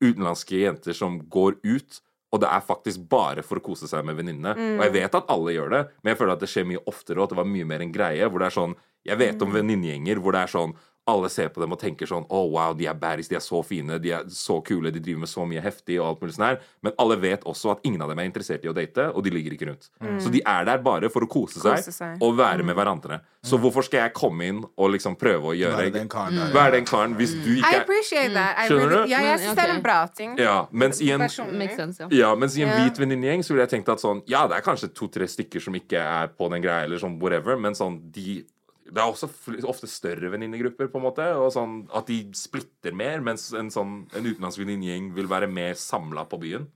utenlandske jenter som går ut, og det er faktisk bare for å kose seg med venninnene. Og jeg vet at alle gjør det, men jeg føler at det skjer mye oftere, og at det var mye mer en greie. Hvor det er sånn Jeg vet om venninnegjenger hvor det er sånn alle ser på dem og tenker sånn Oh, wow, de er baddies, de er så fine, de er så kule, de driver med så mye heftig og alt mulig sånn her. Men alle vet også at ingen av dem er interessert i å date, og de ligger ikke rundt. Så de er der bare for å kose seg, Kose seg. og være med hverandre. Så hvorfor skal jeg komme inn og liksom prøve å gjøre Være den karen mm. Være den karen hvis du ikke er I appreciate that. I Skjønner really, du? ja, jeg syns det er en bra ting. Ja, mens i en sense, ja. ja, mens i en yeah. hvit venninnegjeng så ville jeg tenkt at sånn Ja, det er kanskje to-tre stykker som ikke er på den greia, eller sånn whatever, men sånn de Det er også ofte større venninnegrupper, på en måte, og sånn at de splitter mer, mens en sånn En utenlandsk venninnegjeng vil være mer samla på byen.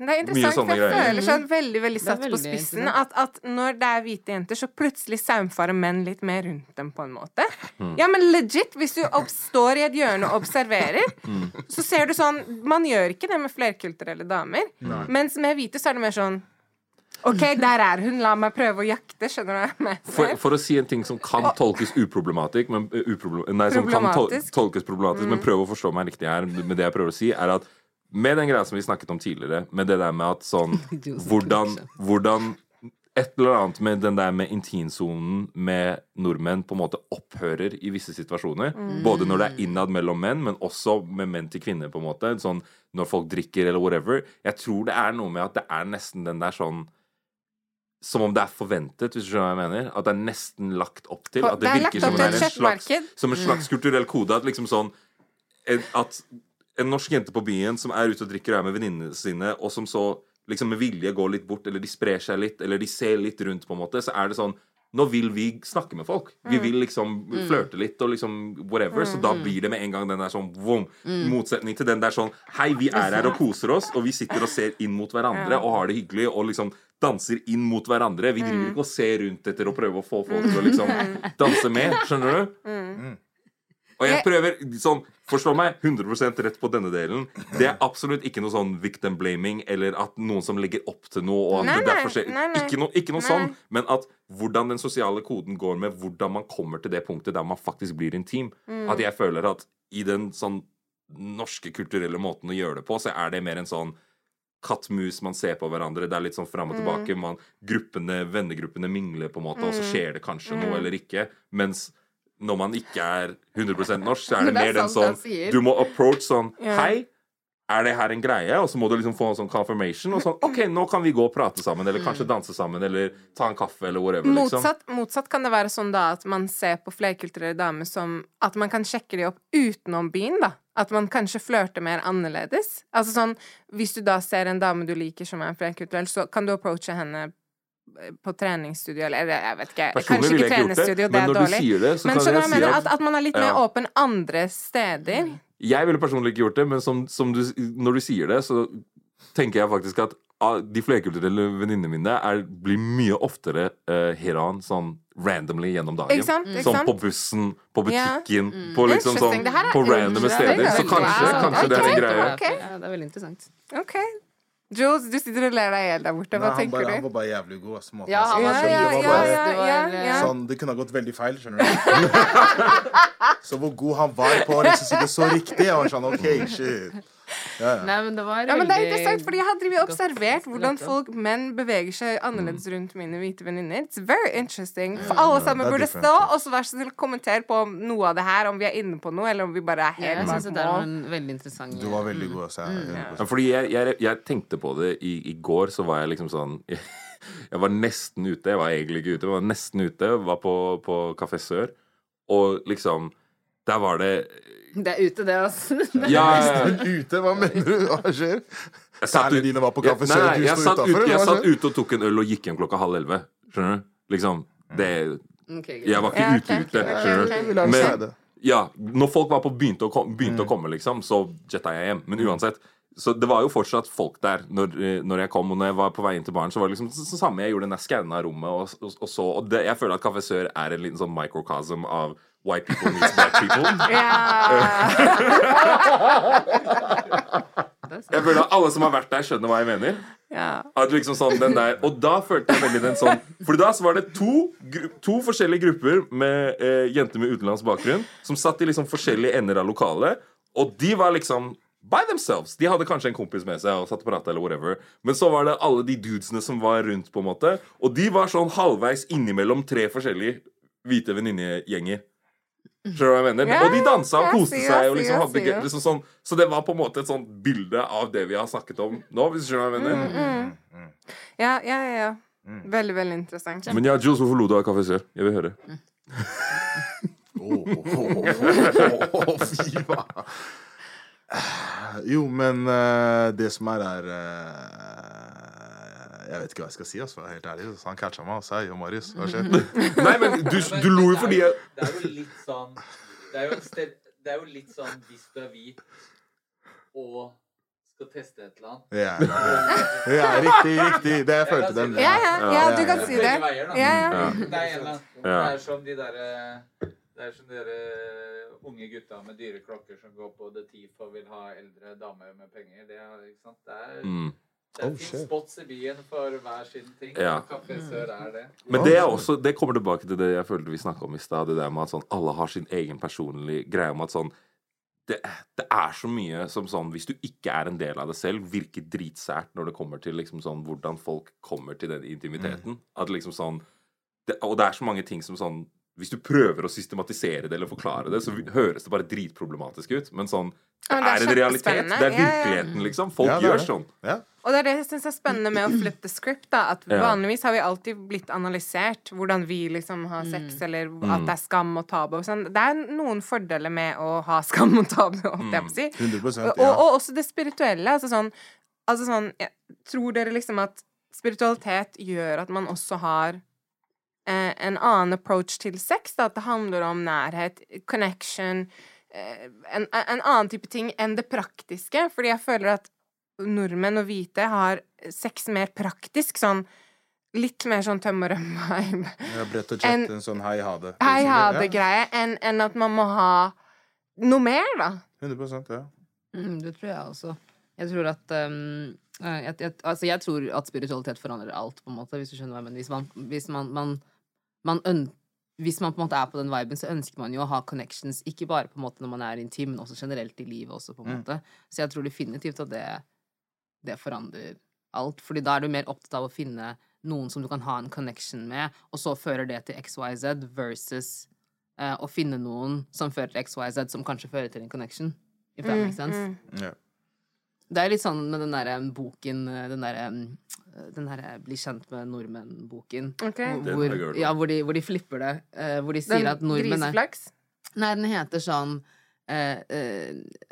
Det er interessant, for jeg greier. føler sånn veldig veldig satt veldig på spissen at, at når det er hvite jenter, så plutselig saumfarer menn litt mer rundt dem, på en måte. Mm. Ja, men legit, hvis du står i et hjørne og observerer, Hmm. så ser du sånn Man gjør ikke det med flerkulturelle damer, mens med hvite så er det mer sånn OK, der er hun, la meg prøve å jakte, skjønner du? For, for å si en ting som kan tolkes uproblematisk, men, uh, uproblem, nei, som kan tol tolkes problematisk, men prøv å forstå meg riktig her med det jeg prøver å si, er at med den greia som vi snakket om tidligere, med det der med at sånn Hvordan, hvordan et eller annet med den der med intimsonen med nordmenn på en måte opphører i visse situasjoner. Både når det er innad mellom menn, men også med menn til kvinner, på en måte. Sånn når folk drikker eller whatever. Jeg tror det er noe med at det er nesten den der sånn som om det er forventet, hvis du skjønner hva jeg mener. At det er nesten lagt opp til. At det, det er virker som er en slags, som en slags kulturell kode. At liksom sånn en, At en norsk jente på byen som er ute og drikker og er med venninnene sine, og som så liksom med vilje går litt bort, eller de sprer seg litt, eller de ser litt rundt, på en måte, så er det sånn nå vil vi snakke med folk. Vi Mm. vil liksom flørte litt og liksom whatever. Så da blir det med en gang den der sånn Mm. motsetning til den der sånn Hei, vi er her og koser oss, og vi sitter og ser inn mot hverandre og har det hyggelig og liksom danser inn mot hverandre. Vi Mm. driver ikke og ser rundt etter å prøve å få folk til å liksom danse med. Skjønner du? Mm. Og jeg prøver sånn Forstå meg 100% rett på denne delen. Det er absolutt ikke noe sånn victim blaming eller at noen som legger opp til noe. Og at Nei, det derfor skjer. nei, nei. Ikke noe, ikke noe sånn, men at hvordan den sosiale koden går med hvordan man kommer til det punktet der man faktisk blir intim. Mm. At jeg føler at i den sånn norske kulturelle måten å gjøre det på, så er det mer en sånn katt-mus, man ser på hverandre, det er litt sånn fram og Mm. tilbake. Man, gruppene, Vennegruppene mingler, på en måte, og så skjer det kanskje Mm. noe eller ikke. Mens når man ikke er 100% norsk, så er det det er mer den sånn. Du må approach sånn. Hei, er det her en greie? Og så må du liksom få en sånn confirmation. Og sånn OK, nå kan vi gå og prate sammen, eller kanskje danse sammen, eller ta en kaffe, eller whatever. Liksom. Motsatt, motsatt kan det være sånn da at man ser på flerkulturelle damer som At man kan sjekke de opp utenom byen, da. At man kanskje flørter mer annerledes. Altså sånn Hvis du da ser en dame du liker som er flerkulturell, så kan du approache henne på treningsstudio, eller jeg vet ikke Personlig Kanskje ikke treningsstudio, det, det men er dårlig. det, så Men skjønner du hva jeg mener? at- At, man er litt mer åpen andre steder. Jeg ville personlig ikke gjort det, men som, som du, når du sier det, så tenker jeg faktisk at ah, de flerkulturelle venninnene mine er, blir mye oftere uh, heran sånn randomly gjennom dagen. Ikke sant? Ikke Sånn sant? på bussen, på butikken, på liksom sånn På randome steder. Så kanskje, kanskje det er en greie. Okay. Ja, det er veldig interessant. OK. Jules, du sitter og ler deg i hjel der borte. Hva Nei, han, tenker bare, han var bare jævlig god. ass, måte, Ja, han var det. Ja, Det ja, var ja, bare- ja, ja, ja. Sånn, det kunne ha gått veldig feil, skjønner du. så hvor god han var på å liksom si det så riktig, jeg var sånn OK, shit. Ja, ja. Nei, men det var Ja, men det er interessant, fordi jeg har observert hvordan folk, menn beveger seg annerledes rundt mine hvite venninner. It's very interesting. For alle sammen burde stå, og så vær så snill kommentere på noe av det her, om vi er inne på noe, eller om vi bare er Jeg helt syns bak mål. interessant Du var veldig god, også. Mm. Ja, fordi jeg, jeg, jeg tenkte på det i, i går, så var jeg liksom sånn Jeg var nesten ute. Jeg var egentlig ikke ute, men var nesten ute. Var på, på Kafé Sør, og liksom Der var det Det er ute, det, altså. Ja, Ute? Hva mener du? Hva skjer? Særlig dine var på Ja, Sør, du jeg sto satt ut- Jeg satt ute og tok en øl og gikk hjem klokka halv elleve. Skjønner du? Liksom det. Jeg var ikke Ja, ute ute. Skjønner du? Men- Ja, når folk var på begynte å, kom, begynte å komme, liksom, så jetta jeg hjem. Men uansett. Så det var jo fortsatt folk der når, eh, når jeg kom. Og når jeg var på vei inn til baren, så var det liksom det samme jeg gjorde. når jeg skanna rommet og, og, og så Og det, jeg føler at Kaffe Sør er en liten sånn microcosm av white people meets black people. Jeg føler at alle som har vært der, skjønner hva jeg mener. At liksom sånn, den der, og da følte jeg veldig den sånn For da så var det to, to forskjellige grupper med eh, jenter med utenlandsk bakgrunn som satt i liksom forskjellige ender av lokalet, og de var liksom by themselves. De hadde kanskje en kompis med seg og satt og pratet, eller whatever. Men så var det alle de dudesene som var rundt, på en måte. Og de var sånn halvveis innimellom tre forskjellige hvite venninnegjenger. Skjønner du hva jeg mener? Ja, og de dansa og koste seg. Og liksom hadde gøy. Liksom sånn, så det var på en måte et sånt bilde av det vi har snakket om nå. Hvis du skjønner hva jeg mener? Ja, ja, ja. ja. Veldig, veldig interessant. Men ja, Jules, hvorfor lo du av Kaffe Sør? Jeg vil høre. Åh, Fy faen. Jo, men uh, det som er, er eh, Jeg vet ikke hva jeg skal si, altså, helt ærlig. Så han catcha meg og sa Jo, Marius, hva skjer? Nei, men du, du lo jo fordi jeg Det er jo litt sånn Det er jo, sted, det er jo litt sånn hvis du er hvit og skal teste et eller annet Ja, ja, riktig, riktig. Det jeg følte den. Ja, ja, ja, du kan er si det. veier, da. Ja, ja. Ja. Det er, en, eller annen- det er som de derre Det er som de derre unge gutta med dyre klokker som går på The Teef og vil ha eldre damer med penger. Det er, ikke sant? Det er, mm. Det Oh, finnes spots i byen for hver sin ting. Ja. Kafé Sør er det. Men det er også Det kommer tilbake til det jeg følte vi snakka om i stad. Det der med at sånn alle har sin egen personlige greie om at sånn det, det er så mye som sånn Hvis du ikke er en del av det selv, virker dritsært når det kommer til liksom sånn hvordan folk kommer til den intimiteten. At liksom sånn det, Og det er så mange ting som sånn Hvis du prøver å systematisere det eller forklare det, så høres det bare dritproblematisk ut. Men sånn Det Ja, men det er er en realitet. Det er Ja, ja. virkeligheten, liksom. Folk Ja, det er gjør sånn. Ja. Og det er det jeg syns er spennende med å flip the script. da At Vanligvis har vi alltid blitt analysert hvordan vi liksom har sex, eller at det er skam og tabu. og Sånn. Det er noen fordeler med å ha skam og tabu, holdt jeg på å si. 100 Og, og også det spirituelle. Altså sånn, altså sånn Tror dere liksom at spiritualitet gjør at man også har eh, en annen approach til sex? Da? At det handler om nærhet, connection eh, en, en annen type ting enn det praktiske? Fordi jeg føler at nordmenn og hvite har sex mer praktisk. Sånn litt mer sånn tøm og rømme-vibe. Ja, Brett og En- en sånn hei ha det. Hei ha det-greie. Enn en at man må ha noe mer, da. 100% ja. Mm, det tror jeg også. Jeg tror at um, eh, jeg, jeg, Altså, jeg tror at spiritualitet forandrer alt, på en måte, hvis du skjønner hva jeg mener. Hvis man, hvis man, man, man øn, hvis man på en måte er på den viben, så ønsker man jo å ha connections, ikke bare på en måte når man er intim, men også generelt i livet også, på en Mm. måte. Så jeg tror definitivt at det, det forandrer alt. Fordi da er du mer opptatt av å finne noen som du kan ha en connection med, og så fører det til XYZ, versus eh, å finne noen som fører til XYZ, som kanskje fører til en connection. If that makes sense. Mm, ja. Det er litt sånn med den derre boken eh, Den derre den her Bli kjent med nordmenn-boken. Ok. Hvor, ja, hvor, de, hvor de flipper det. eh, hvor de sier Den at nordmenn er griseflaks? Nei, den heter sånn eh,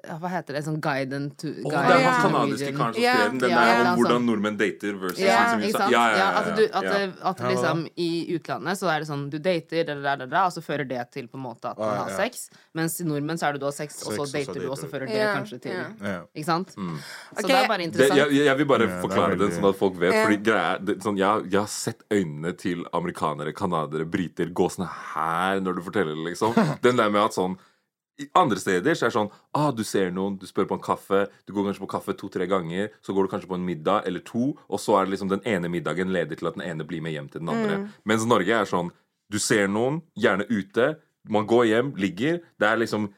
uh, Hva heter det? Sånn Guide to oh, guide det er han kanadiske karen som skrev den. Den yeah, der om sånn. hvordan nordmenn dater versus Ja, liksom? Ja, ja, ja, at, du, at, yeah. at liksom i utlandet så er det sånn du dater, da, da, da, da, og så fører det til på en måte at man har sex. Mens i nordmenn så er det du har sex, og så dater du, og så fører det kanskje til. Ikke sant? Så Ok. det er bare Det, interessant. jeg, jeg vil bare forklare det er den, sånn at folk vet. Fordi greia, er- det, sånn, jeg, jeg har sett øynene til amerikanere, canadiere, briter gå sånn her når du forteller det, liksom. Den der med at sånn andre steder så er det sånn ah, Du ser noen, du spør på en kaffe, du går kanskje på kaffe to-tre ganger, så går du kanskje på en middag eller to, og så er det liksom den ene middagen leder til at den ene blir med hjem til den andre. Mens Norge er sånn Du ser noen, gjerne ute, man går hjem, ligger. Det er liksom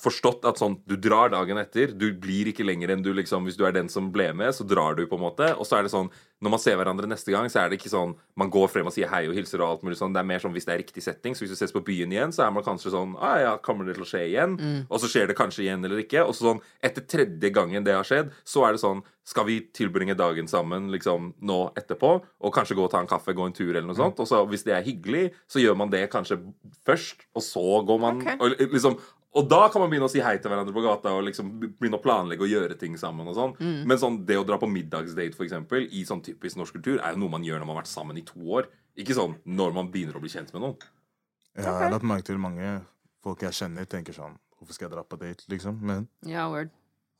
forstått at sånn Du drar dagen etter. Du blir ikke lenger enn du liksom Hvis du er den som ble med, så drar du, på en måte. Og så er det sånn Når man ser hverandre neste gang, så er det ikke sånn Man går frem og sier hei og hilser og alt mulig sånn. Det er mer sånn hvis det er riktig setting. Så hvis du ses på byen igjen, så er man kanskje sånn ah, ja, kommer det til å skje igjen? Og så skjer det kanskje igjen eller ikke. Og så sånn etter tredje gangen det har skjedd, så er det sånn Skal vi tilbringe dagen sammen liksom nå etterpå? Og kanskje gå og ta en kaffe, gå en tur eller noe sånt? Og så hvis det er hyggelig, så gjør man det kanskje først, og så går man okay. og, liksom og da kan man begynne å si hei til hverandre på gata og liksom begynne å planlegge og gjøre ting sammen. og sånn Men sånn, det å dra på middagsdate for eksempel, i sånn typisk norsk kultur er jo noe man gjør når man har vært sammen i to år. Ikke sånn når man begynner å bli kjent med noen. Ja, jeg har lagt merke til mange folk jeg kjenner, tenker sånn Hvorfor skal jeg dra på date, liksom? Men Ja, word.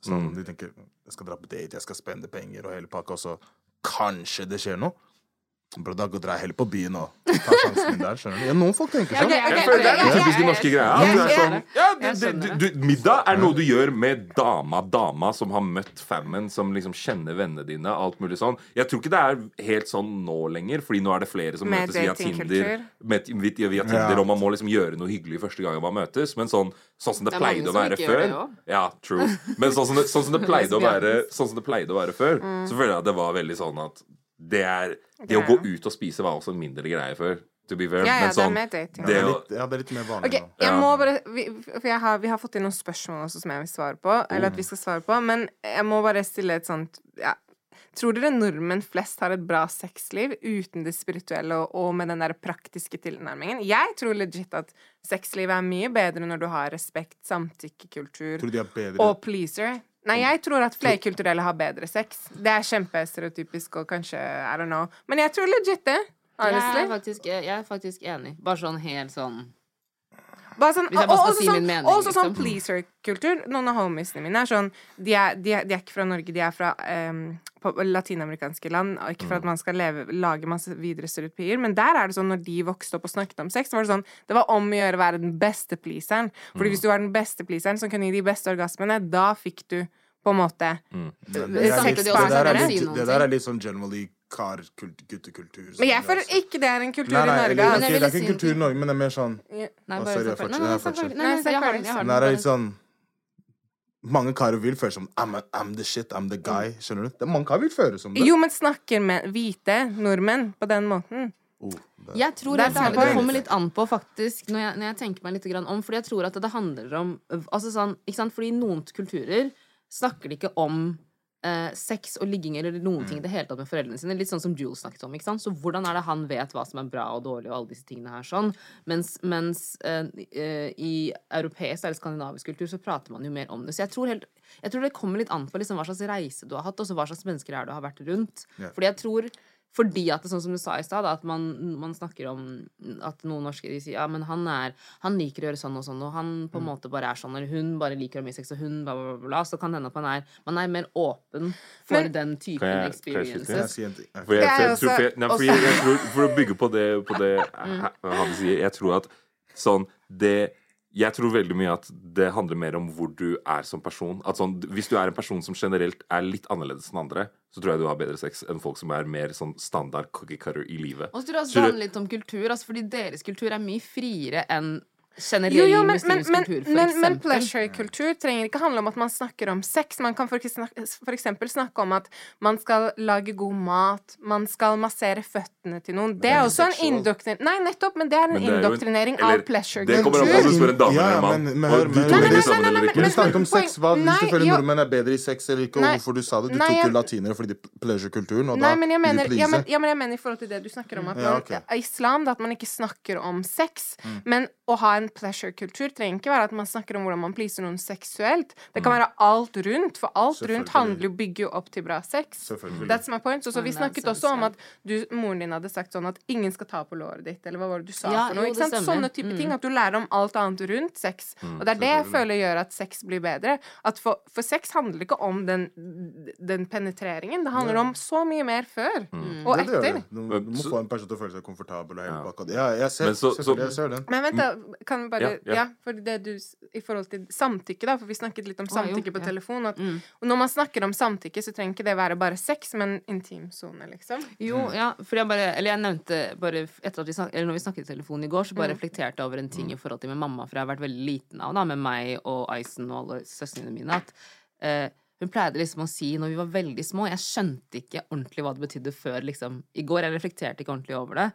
sånn, de tenker jeg skal dra på date, jeg skal spende penger og hele pakka, og så kanskje det skjer noe. Bro, da drar jeg heller på byen og tar sjansen min der. skjønner du? Ja, noen folk tenker sånn. Okay, okay, Det er den typiske norske greia. Du er sånn, ja, det, det, du, du, middag er noe du gjør med dama, dama som har møtt fammen, som liksom kjenner vennene dine. Alt mulig sånn. Jeg tror ikke det er helt sånn nå lenger, Fordi nå er det flere som Med møtes via Tinder. Med, via, via Tinder Ja. Og man må liksom gjøre noe hyggelig første gangen man møtes. Men sånn, sånn som det Det pleide å være før. Ja, true. Men sånn som det, sånn som det pleide å være Sånn som det pleide å være før, Mm. så føler jeg at det var veldig sånn at det er Det å gå ut og spise var også en mindre greie før. To be fair. Ja, ja, Men det er sånn, mer dating. Ja, det er litt, ja, det er litt mer vanlig okay, nå. jeg Ja. må bare vi, For jeg har, vi har fått inn noen spørsmål også som jeg vil svare på. Eller at vi skal svare på. Men jeg må bare stille et sånt ja. Tror dere nordmenn flest har et bra sexliv uten det spirituelle og, og med den der praktiske tilnærmingen? Jeg tror legit at sexlivet er mye bedre når du har respekt, samtykkekultur og pleaser. Nei, jeg tror at flerkulturelle har bedre sex. Det er kjempestereotypisk og kanskje I don't know. Men jeg tror legit det. Jeg er, faktisk, jeg er faktisk enig. Bare sånn helt sånn Bare sånn, Hvis jeg bare skal si sånn, min mening, også sånn liksom. pleaser-kultur. Noen av homiesene mine er sånn de er, de, er, de er ikke fra Norge, de er fra um, på latinamerikanske land. Og ikke for Mm. at man skal leve, lage masse videre stereotypier, men der er det sånn når de vokste opp og snakket om sex, så var det sånn Det var om å gjøre å være den beste pleaseren. Fordi Mm. hvis du var den beste pleaseren som kunne gi de beste orgasmene, da fikk du på en måte mm. Det det, det, det der er litt sånn generally kar-guttekultur. Men jeg føler ikke det er en kultur Nei, nei, i Norge. Eller, okay, det er ikke en kultur i. Norge, men det er mer sånn Nei, bare sorry, fortsett. Nei, ferdig. Nei, jeg har den. Jeg har den. Det er litt sånn Mange karer vil føle som I'm, a, I'm the shit, I'm the guy. Skjønner du? Det er Mange karer vil føle som det. Jo, men snakker med hvite nordmenn på den måten? Oh, det. Jeg tror Det sant. det kommer litt an på, faktisk, når jeg, når jeg tenker meg litt om. Fordi jeg tror at det handler om Altså sånn, ikke sant, fordi i noen kulturer snakker de ikke om eh, sex og ligging eller noen ting i det hele tatt med foreldrene sine. Litt sånn som Jules snakket om. ikke sant? Så hvordan er det han vet hva som er bra og dårlig og alle disse tingene her sånn? Mens, mens eh, i europeisk eller skandinavisk kultur så prater man jo mer om det. Så jeg tror, helt, jeg tror det kommer litt an på liksom hva slags reise du har hatt, og så hva slags mennesker er du har vært rundt. Ja. Fordi jeg tror fordi at det, sånn som du sa i stad, at man, man snakker om at noen norske de sier ja, men han er Han liker å gjøre sånn og sånn, og han på en Mm. måte bare er sånn, eller hun bare liker å ha mye sex, og hun bla, bla, bla, bla. Så kan det hende at man er, man er mer åpen for Men- den typen Kan jeg- jeg jeg experiences. en ting? For jeg, Jeg jeg, tror, for nei, jeg, jeg for å bygge på det, på det han sier, jeg tror at sånn det jeg tror veldig mye at det handler mer om hvor du er som person. At sånn, Hvis du er en person som generelt er litt annerledes enn andre, så tror jeg du har bedre sex enn folk som er mer sånn standard cookie cutter i livet. Og så tror jeg det- handler litt om kultur, altså fordi deres kultur er mye friere enn generell Jo, jo, men, men, muslimsk men, kultur, for men, men pleasure-kultur trenger ikke handle om at man snakker om sex. Man kan for, eksempel snakke om at man skal lage god mat, man skal massere føttene til noen. Det er er også en indoktrinering Nei, nettopp, men det er en det er indoktrinering en- eller, av pleasure Det kommer an på om du spør en dame Ja, eller en mann. og de sammen eller ikke. Men du snakket om sex. Hva, hvis du føler nordmenn er bedre i sex eller ikke, og Nei. hvorfor du sa det? Du Nei, tok jo latinere fordi de pleasure-kulturen, og Nei, da men jeg vil mener, du ja, men, please. ja, men jeg mener i forhold til det du snakker om, at islam, at man ikke snakker om sex. Men å ha en pleasure-kultur trenger ikke være at man snakker om hvordan man pleaser noen seksuelt. Det kan være alt rundt, for alt rundt handler jo bygger jo opp til bra sex. That's my point. Så, så vi snakket sånn, også om at du, moren din hadde sagt sånn at ingen skal ta på låret ditt, eller hva var det du sa Ja, for noe? jo, Ikke sant? Sånne type Mm. ting. At du lærer om alt annet rundt sex. Og det er det jeg føler gjør at sex blir bedre. At for, for sex handler ikke om den, den penetreringen. Det handler om så mye mer før og det etter. det. Du, du må få en person til å føle seg komfortabel og hele pakka. Ja, jeg ser, Men så- så- jeg ser den. Men vent, da. Kan bare Ja, Ja, ja. for det du I forhold til samtykke, da, for vi snakket litt om Å, jo, samtykke på ja. telefon. At, Mm. Og når man snakker om samtykke, så trenger ikke det være bare sex, men intimsone, liksom. Jo, ja, for jeg bare Eller jeg nevnte bare etter at vi snak, Eller når vi snakket i telefon i går, så bare reflekterte jeg over en ting i forhold til med mamma, for jeg har vært veldig liten av da, med meg og Ison og alle søstrene mine, at eh, hun pleide liksom å si når vi var veldig små Jeg skjønte ikke ordentlig hva det betydde før liksom i går. Jeg reflekterte ikke ordentlig over det.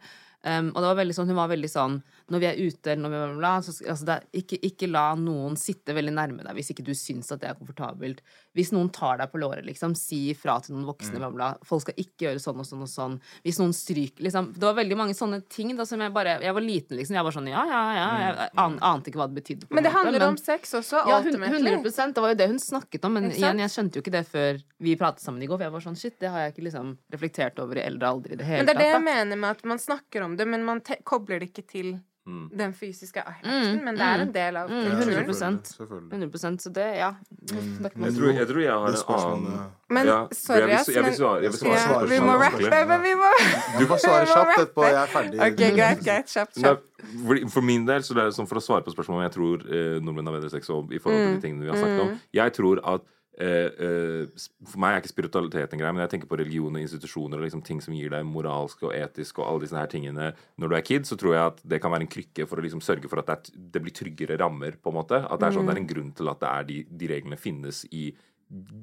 Um, og det var veldig sånn, hun var veldig sånn Når vi er ute, eller når vi bla, så, altså det, er- ikke, ikke la noen sitte veldig nærme deg hvis ikke du syns at det er komfortabelt. Hvis noen tar deg på låret, liksom, si ifra til noen voksne, bla, bla. Folk skal ikke gjøre sånn og sånn og sånn. Hvis noen stryker liksom Det var veldig mange sånne ting da som jeg bare Jeg var liten, liksom. Jeg var sånn ja, ja, ja. Jeg an, ante ikke hva det betydde. på Men det måte, handler men- om sex også, ja, ultimately. 100 Det var jo det hun snakket om. Men igjen, jeg skjønte jo ikke det før vi pratet sammen i går. For jeg var sånn, shit, det har jeg ikke liksom reflektert over i eldre alder i det hele Men det er det jeg mener med at man snakker om det, men man te kobler det ikke til Mm. den fysiske akten. Mm, Men det er en mm. del av Mm, kulturen. 100%. Selvfølgelig. 100 Så det, ja. Men Jeg tror, jeg tror jeg har en annen Men Ja, sorry, ass, jeg vil svare, jeg vil svare Ja, vi må rappe, men vi må Du får svare kjapt etterpå. Jeg er ferdig. OK, greit, greit. Kjapt, kjapt. for, min del, så det er sånn for å svare på spørsmålet om jeg tror eh, nordmenn har bedre sex og i forhold til de tingene vi har snakket om Jeg tror at For meg er ikke spiritualitet en greie, men jeg tenker på religion og institusjoner og liksom ting som gir deg moralsk og etisk og alle disse her tingene når du er kid, så tror jeg at det kan være en krykke for å liksom sørge for at det, er, det blir tryggere rammer, på en måte. At det er sånn, det er en grunn til at det er de, de reglene finnes i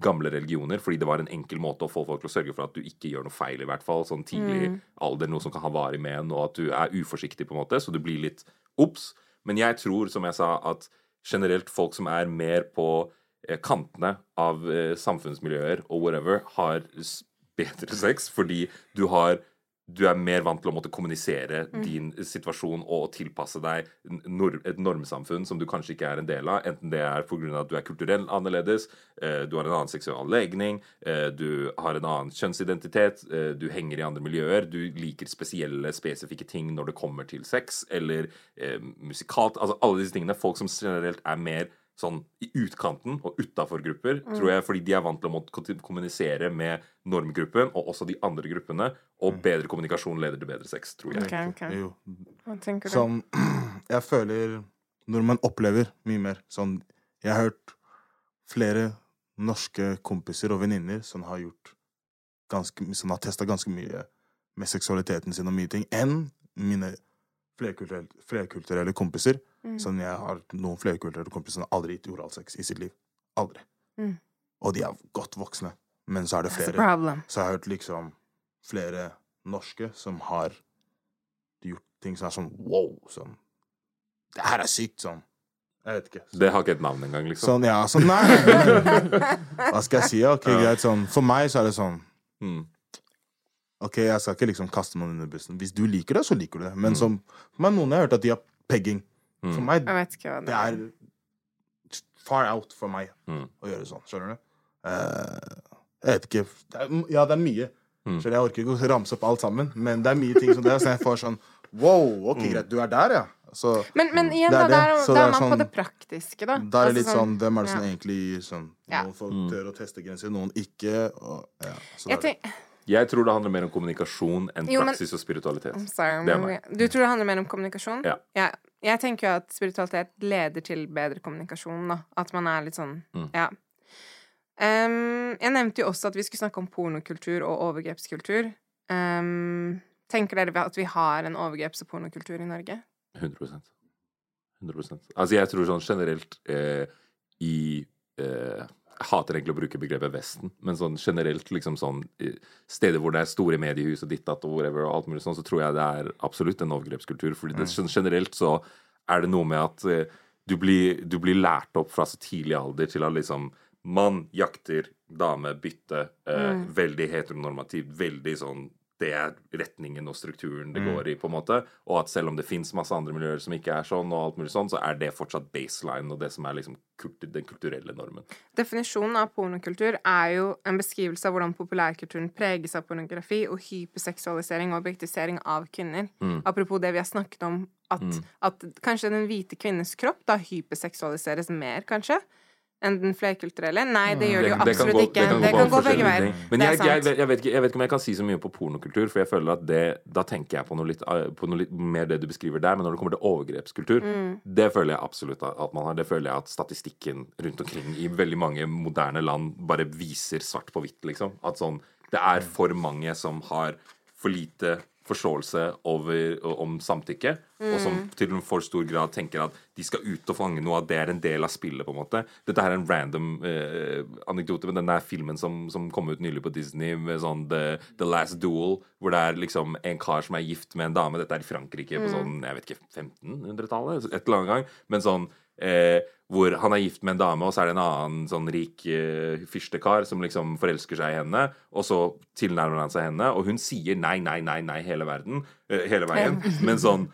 gamle religioner, fordi det var en enkel måte å få folk til å sørge for at du ikke gjør noe feil, i hvert fall. Sånn tidlig alder, noe som kan ha varig men, og at du er uforsiktig, på en måte, så du blir litt obs. Men jeg tror, som jeg sa, at generelt folk som er mer på eh, kantene av eh, samfunnsmiljøer og whatever, har bedre sex fordi du har du er mer vant til å måtte kommunisere din situasjon og tilpasse deg et normsamfunn som du kanskje ikke er en del av, enten det er pga. at du er kulturell annerledes, eh, du har en annen seksual legning, eh, du har en annen kjønnsidentitet, eh, du henger i andre miljøer, du liker spesielle, spesifikke ting når det kommer til sex, eller eh, musikalt Altså alle disse tingene. Folk som generelt er mer sånn i utkanten og utafor grupper, tror jeg, fordi de er vant til å måtte kommunisere med normgruppen og også de andre gruppene, og bedre kommunikasjon leder til bedre sex, tror jeg. Okay, okay. Jo. Hva tenker du? Sånn Jeg føler nordmenn opplever mye mer sånn Jeg har hørt flere norske kompiser og venninner som har gjort ganske Som har testa ganske mye med seksualiteten sin og mye ting, enn mine flerkulturelle, flerkulturelle kompiser. Mm. Sånn jeg har noen flerkulturelle kompiser som har aldri gitt oralsex i sitt liv. Aldri. Mm. Og de er godt voksne. Men så er det flere så jeg har hørt liksom flere norske som har gjort ting som er sånn wow, sånn Det her er sykt, sånn. Jeg vet ikke. Det har ikke et navn engang, liksom. Sånn, ja, sånn Nei! Hva skal jeg si? Ok, greit, sånn For meg så er det sånn Mm. Ok, jeg skal ikke liksom kaste noen under bussen. Hvis du liker det, så liker du det. Men Mm. som noen har hørt at de har pegging. For Mm. meg Jeg vet ikke hva det det er. er far out for meg Mm. å gjøre sånn. Skjønner du? Uh, jeg vet ikke det er, Ja, det er mye. Mm. Skjønner, jeg orker ikke å ramse opp alt sammen, men det er mye ting som det. Så jeg får sånn Wow, ok, Mm. greit, du er der, ja. Så Men, men igjen, Det da, er det. der, det er er man på sånn- det praktiske, da. da er det Altså litt sånn Hvem er det som ja. egentlig sånn Ja. Noen folk Mm. tør å teste grenser, noen ikke. Og, ja, så Jeg det er det. Jeg tror det handler mer om kommunikasjon enn Jo, men- praksis og spiritualitet. Sorry, men du tror det handler mer om kommunikasjon? Ja. Jeg tenker jo at spiritualitet leder til bedre kommunikasjon, da. At man er litt sånn Mm. Ja. Um, jeg nevnte jo også at vi skulle snakke om pornokultur og overgrepskultur. Um, tenker dere at vi har en overgreps- og pornokultur i Norge? 100% 100% Altså, jeg tror sånn generelt eh, i eh, Jeg hater egentlig å bruke begrepet Vesten, men sånn generelt liksom sånn steder hvor det er store mediehus og ditt datt og whatever og alt mulig sånn, så tror jeg det er absolutt en overgrepskultur. Fordi det, sånn generelt så er det noe med at eh, du, blir, du blir lært opp fra så tidlig alder til at liksom Mann jakter, dame bytte. Eh, Mm. Veldig heteronormativt. Veldig sånn Det er retningen og strukturen det Mm. går i, på en måte. Og at selv om det fins masse andre miljøer som ikke er sånn, og alt mulig sånn, så er det fortsatt baseline og det som er liksom kultur, den kulturelle normen. Definisjonen av pornokultur er jo en beskrivelse av hvordan populærkulturen preges av pornografi og hyperseksualisering og objektisering av kvinner. Mm. Apropos det vi har snakket om, at, Mm. at kanskje den hvite kvinnes kropp da hyperseksualiseres mer, kanskje. Enn den flerkulturelle? Nei, det gjør det jo absolutt absolutt gå- ikke. Det kan gå begge veier. Men jeg, jeg, jeg, vet ikke, jeg vet ikke om jeg kan si så mye på pornokultur, for jeg føler at det Da tenker jeg på noe litt, eh, på noe litt mer det du beskriver der, men når det kommer til overgrepskultur, Mm. det føler jeg absolutt at man har. Det føler jeg at statistikken rundt omkring i veldig mange moderne land bare viser svart på hvitt, liksom. At sånn Det er for mange som har for lite forståelse over, om samtykke, og som til til en for stor grad tenker at de skal ut og fange noe, at det er en del av spillet, på en måte. Dette her er en random eh, anekdote, men den der filmen som, som kom ut nylig på Disney, med sånn The, The Last Duel, hvor det er liksom en kar som er gift med en dame, dette er i Frankrike på sånn, jeg vet ikke, 1500-tallet, et eller annet gang, men sånn Eh, hvor han er gift med en dame, og så er det en annen sånn rik uh, fyrstekar som liksom forelsker seg i henne, og så tilnærmer han seg henne, og hun sier nei, nei, nei, nei hele verden, uh, hele veien. Men sånn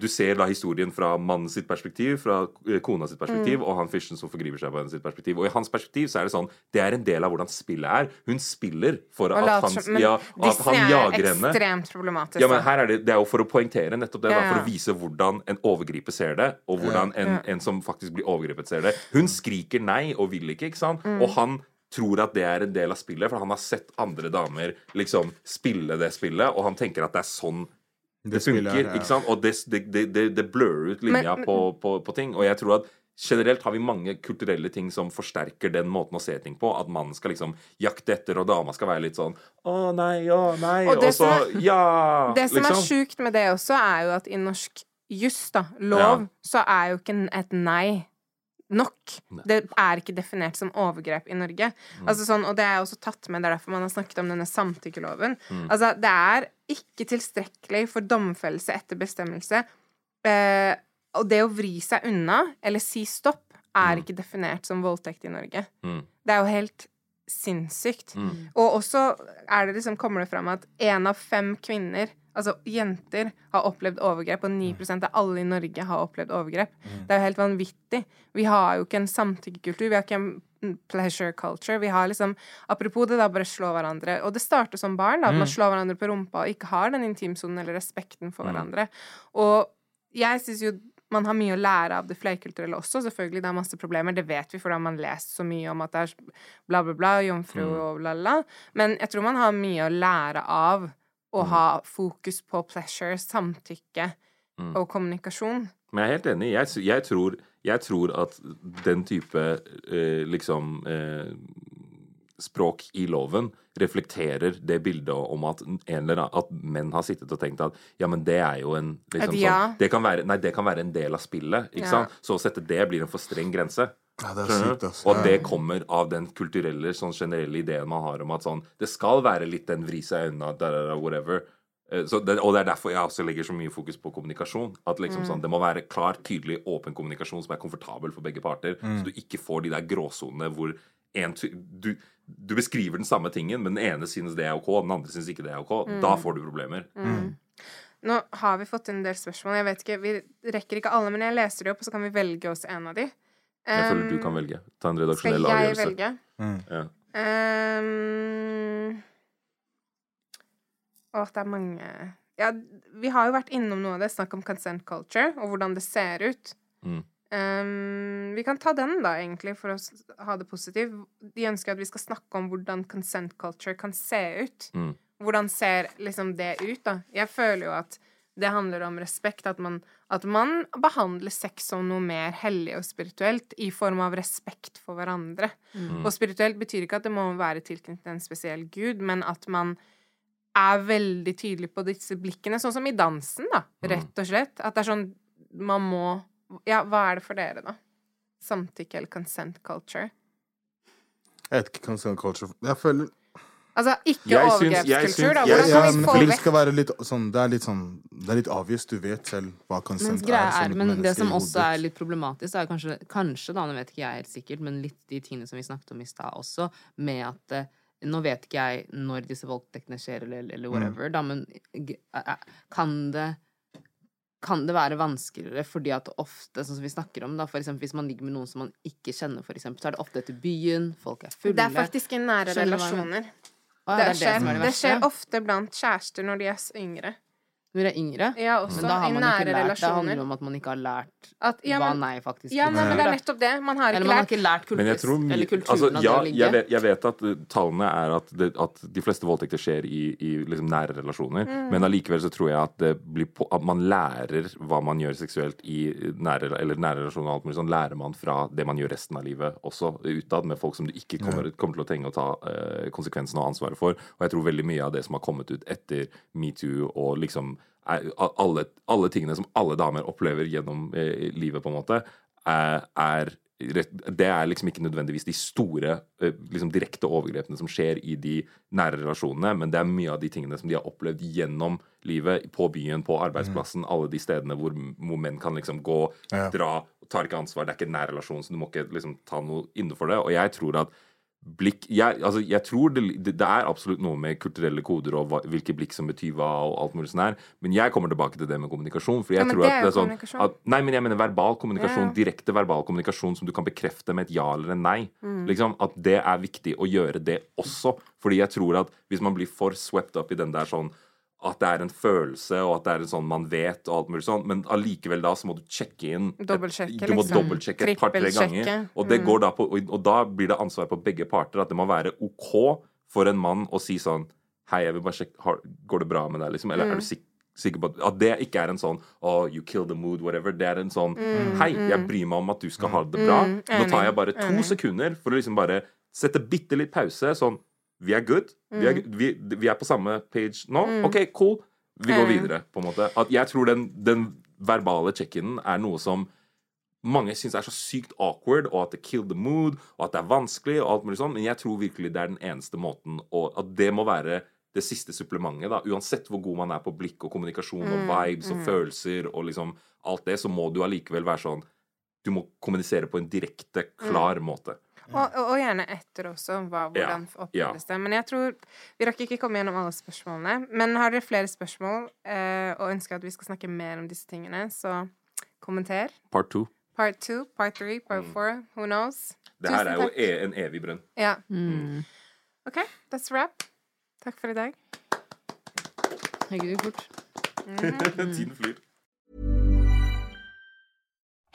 Du ser da historien fra mannen sitt perspektiv, fra eh, kona sitt perspektiv, og han fyrsten som forgriper seg på henne sitt perspektiv. Og i hans perspektiv så er det sånn Det er en del av hvordan spillet er. Hun spiller for at later han, Men ja, at Disney han er jager henne. ekstremt problematisk. Ja, men her er det, det er jo for å poengtere nettopp det. Ja, Da, for å vise hvordan en overgriper ser det, og hvordan en, en som faktisk blir overgrepet, ser det. Hun skriker nei og vil ikke, ikke sant? Mm. Og han tror at det er en del av spillet, for han har sett andre damer liksom spille det spillet, og han tenker at det er sånn det, Det funker. her, ja. ikke sant? Og det, det, det, det, blør ut linja Men- på, på, på ting. Og jeg tror at Generelt har vi mange kulturelle ting som forsterker den måten å se ting på. At mannen skal liksom jakte etter, og dama skal være litt sånn Å nei, å nei, Og og, så som er- Ja! Det som er liksom. sjukt med det også, er jo at i norsk juss, da, lov, så er jo ikke et nei nok. Det er ikke definert som overgrep i Norge. Mm. Altså sånn, og det er også tatt med, det er derfor man har snakket om denne samtykkeloven. Mm. Altså, det er ikke tilstrekkelig for domfellelse etter bestemmelse. Eh, og det å vri seg unna, eller si stopp, er ikke definert som voldtekt i Norge. Mm. Det er jo helt sinnssykt. Mm. Og også er det liksom, kommer det fram at én av fem kvinner, altså jenter, har opplevd overgrep, og 9% av alle i Norge har opplevd overgrep. Det er jo helt vanvittig. Vi har jo ikke en samtykkekultur, vi har ikke en pleasure culture. Vi har liksom Apropos det, da, bare slå hverandre. Og det starter som barn, da, at man slår hverandre på rumpa og ikke har den intimsonen eller respekten for hverandre. Og jeg syns jo man har mye å lære av det flerkulturelle også. Selvfølgelig, det er masse problemer. Det vet vi, for da har man lest så mye om at det er bla, bla, bla, jomfru og bla, bla. Men jeg tror man har mye å lære av å ha fokus på pleasure, samtykke og kommunikasjon. Men jeg er helt enig. Jeg, jeg, tror, jeg tror at den type eh, liksom eh, språk i loven reflekterer det bildet om at, en eller annen, at menn har sittet og tenkt at ja, men det er jo en liksom, ja. sånn, det, kan være, nei, det kan være en del av spillet. Ikke Ja. sant? Så å sette det blir en for streng grense. Ja, det er sykt, altså. Og det kommer av den kulturelle, sånn generelle ideen man har om at sånn Det skal være litt den vri seg unna, da, da, da, whatever. Eh, Så det, og det er derfor jeg også legger så mye fokus på kommunikasjon. At liksom sånn, Det må være klar, tydelig, åpen kommunikasjon som er komfortabel for begge parter. Så du ikke får de der gråsonene hvor en, du, du beskriver den samme tingen, men den ene synes det er OK, den andre synes ikke det er OK. Da får du problemer. Nå har vi fått en del spørsmål. Jeg vet ikke, Vi rekker ikke alle, men jeg leser de opp, og så kan vi velge oss en av de. Jeg føler du kan velge. Ta en Skal redaksjonell jeg avgjørelse. velge? Ja. Um, Å, det er mange Ja, vi har jo vært innom noe av det. Snakk om consent culture, og hvordan det ser ut. Mm. Um, vi kan ta den, da, egentlig, for å ha det positivt. De ønsker at vi skal snakke om hvordan consent culture kan se ut. Mm. Hvordan ser liksom det ut, da? Jeg føler jo at det handler om respekt. At man, at man behandler sex som noe mer hellig og spirituelt i form av respekt for hverandre. Mm. Og spirituelt betyr ikke at det må være tilknyttet til en spesiell gud, men at man er veldig tydelig på disse blikkene, sånn som i dansen, da, rett og slett. At det er sånn Man må Ja, hva er det for dere, da? Samtykke eller consent culture? Jeg vet ikke, consent culture Jeg føler Altså ikke overgrepskultur, da. Hvordan ja, kan vi få det vekk skal være litt sånn Det er litt sånn Det er litt avgjørende. Du vet selv hva konsent er. er, men det som også er litt problematisk, er kanskje, kanskje da, nå vet ikke jeg helt sikkert, men litt de tingene som vi snakket om i stad også, med at eh, nå vet ikke jeg når disse voldtektene skjer, eller, eller whatever, da, men eh, eh, kan det kan det være vanskeligere fordi at ofte, sånn som vi snakker om, da, for eksempel hvis man ligger med noen som man ikke kjenner, for eksempel, så er det ofte etter byen, folk er fulle Det er faktisk i nære relasjoner. Det, er skjer, er det skjer ofte blant kjærester når de er yngre. Når dere er yngre. Ja, også Men da har man ikke lært Det relasjoner. handler om at man ikke har lært At, ja, hva nei faktisk ja, nei, men det er nettopp det. Man har Eller ikke man har ikke lært kultus, Men jeg tror eller kulturen altså, av ja, det å ligge. jeg vet, jeg vet at uh, tallene er at, det, at de fleste voldtekter skjer i, i liksom nære relasjoner. Mm. Men allikevel så tror jeg at, det blir på, at man lærer hva man gjør seksuelt i nære, eller nære relasjoner. og alt mulig sånn, lærer man fra det man gjør resten av livet også utad, med folk som du ikke kommer, kommer til å trenge å ta uh, konsekvensen og ansvaret for. Og jeg tror veldig mye av det som har kommet ut etter metoo og liksom alle, alle tingene som alle damer opplever gjennom eh, livet, på en måte, er, er det er liksom ikke nødvendigvis de store eh, liksom direkte overgrepene som skjer i de nære relasjonene, men det er mye av de tingene som de har opplevd gjennom livet, på byen, på arbeidsplassen, alle de stedene hvor, hvor menn kan liksom gå, Ja. dra, tar ikke ansvar, det er ikke nær relasjon, så du må ikke liksom ta noe innenfor det. Og jeg tror at blikk jeg, altså, jeg tror det, det, er absolutt noe med kulturelle koder og hva, hvilke blikk som betyr hva, og alt mulig sånn her, men jeg kommer tilbake til det med kommunikasjon. For jeg Ja, tror det at det er sånn at, Nei, men jeg mener verbal kommunikasjon. Ja. Direkte verbal kommunikasjon som du kan bekrefte med et ja eller en nei. Mm. Liksom, at det er viktig å gjøre det også. Fordi jeg tror at hvis man blir for swept up i den der sånn at det er en følelse, og at det er en sånn man vet, og alt mulig sånn, men allikevel da så må du sjekke inn Dobbeltsjekke, Du må liksom. dobbeltsjekke et par-tre Trippelsjekke. ganger. Og det Mm. går da på og, da blir det ansvar på begge parter. At det må være OK for en mann å si sånn Hei, jeg vil bare sjekke har, Går det bra med deg, liksom? Eller Mm. er du sik sikker på at, at det ikke er en sånn Oh, you kill the mood, whatever. Det er en sånn Hei, jeg bryr meg om at du skal ha det bra. Mm, Nå tar jeg bare to sekunder for å liksom bare sette bitte litt pause. Sånn Vi er good. Vi er, vi, vi er på samme page nå. OK, cool. Vi går videre, på en måte. At jeg tror den, den verbale check-in er noe som mange syns er så sykt awkward, og at det kill the mood, og at det er vanskelig, og alt mulig sånn, men jeg tror virkelig det er den eneste måten, og at det må være det siste supplementet, da. Uansett hvor god man er på blikk og kommunikasjon og vibes og følelser og liksom alt det, så må du allikevel være sånn Du må kommunisere på en direkte, klar måte. Og, og, og gjerne etter også. Hva, Ja, oppleves det. Men jeg tror Vi rakk ikke komme gjennom alle spørsmålene. Men har dere flere spørsmål eh, og ønsker at vi skal snakke mer om disse tingene, så kommenter. Part two. Part two, part three, part four. Who knows? Det her er jo e en evig brønn. Ja. Mm. OK, that's wrap. Takk for i dag. Herregud, fort. Tiden flyr.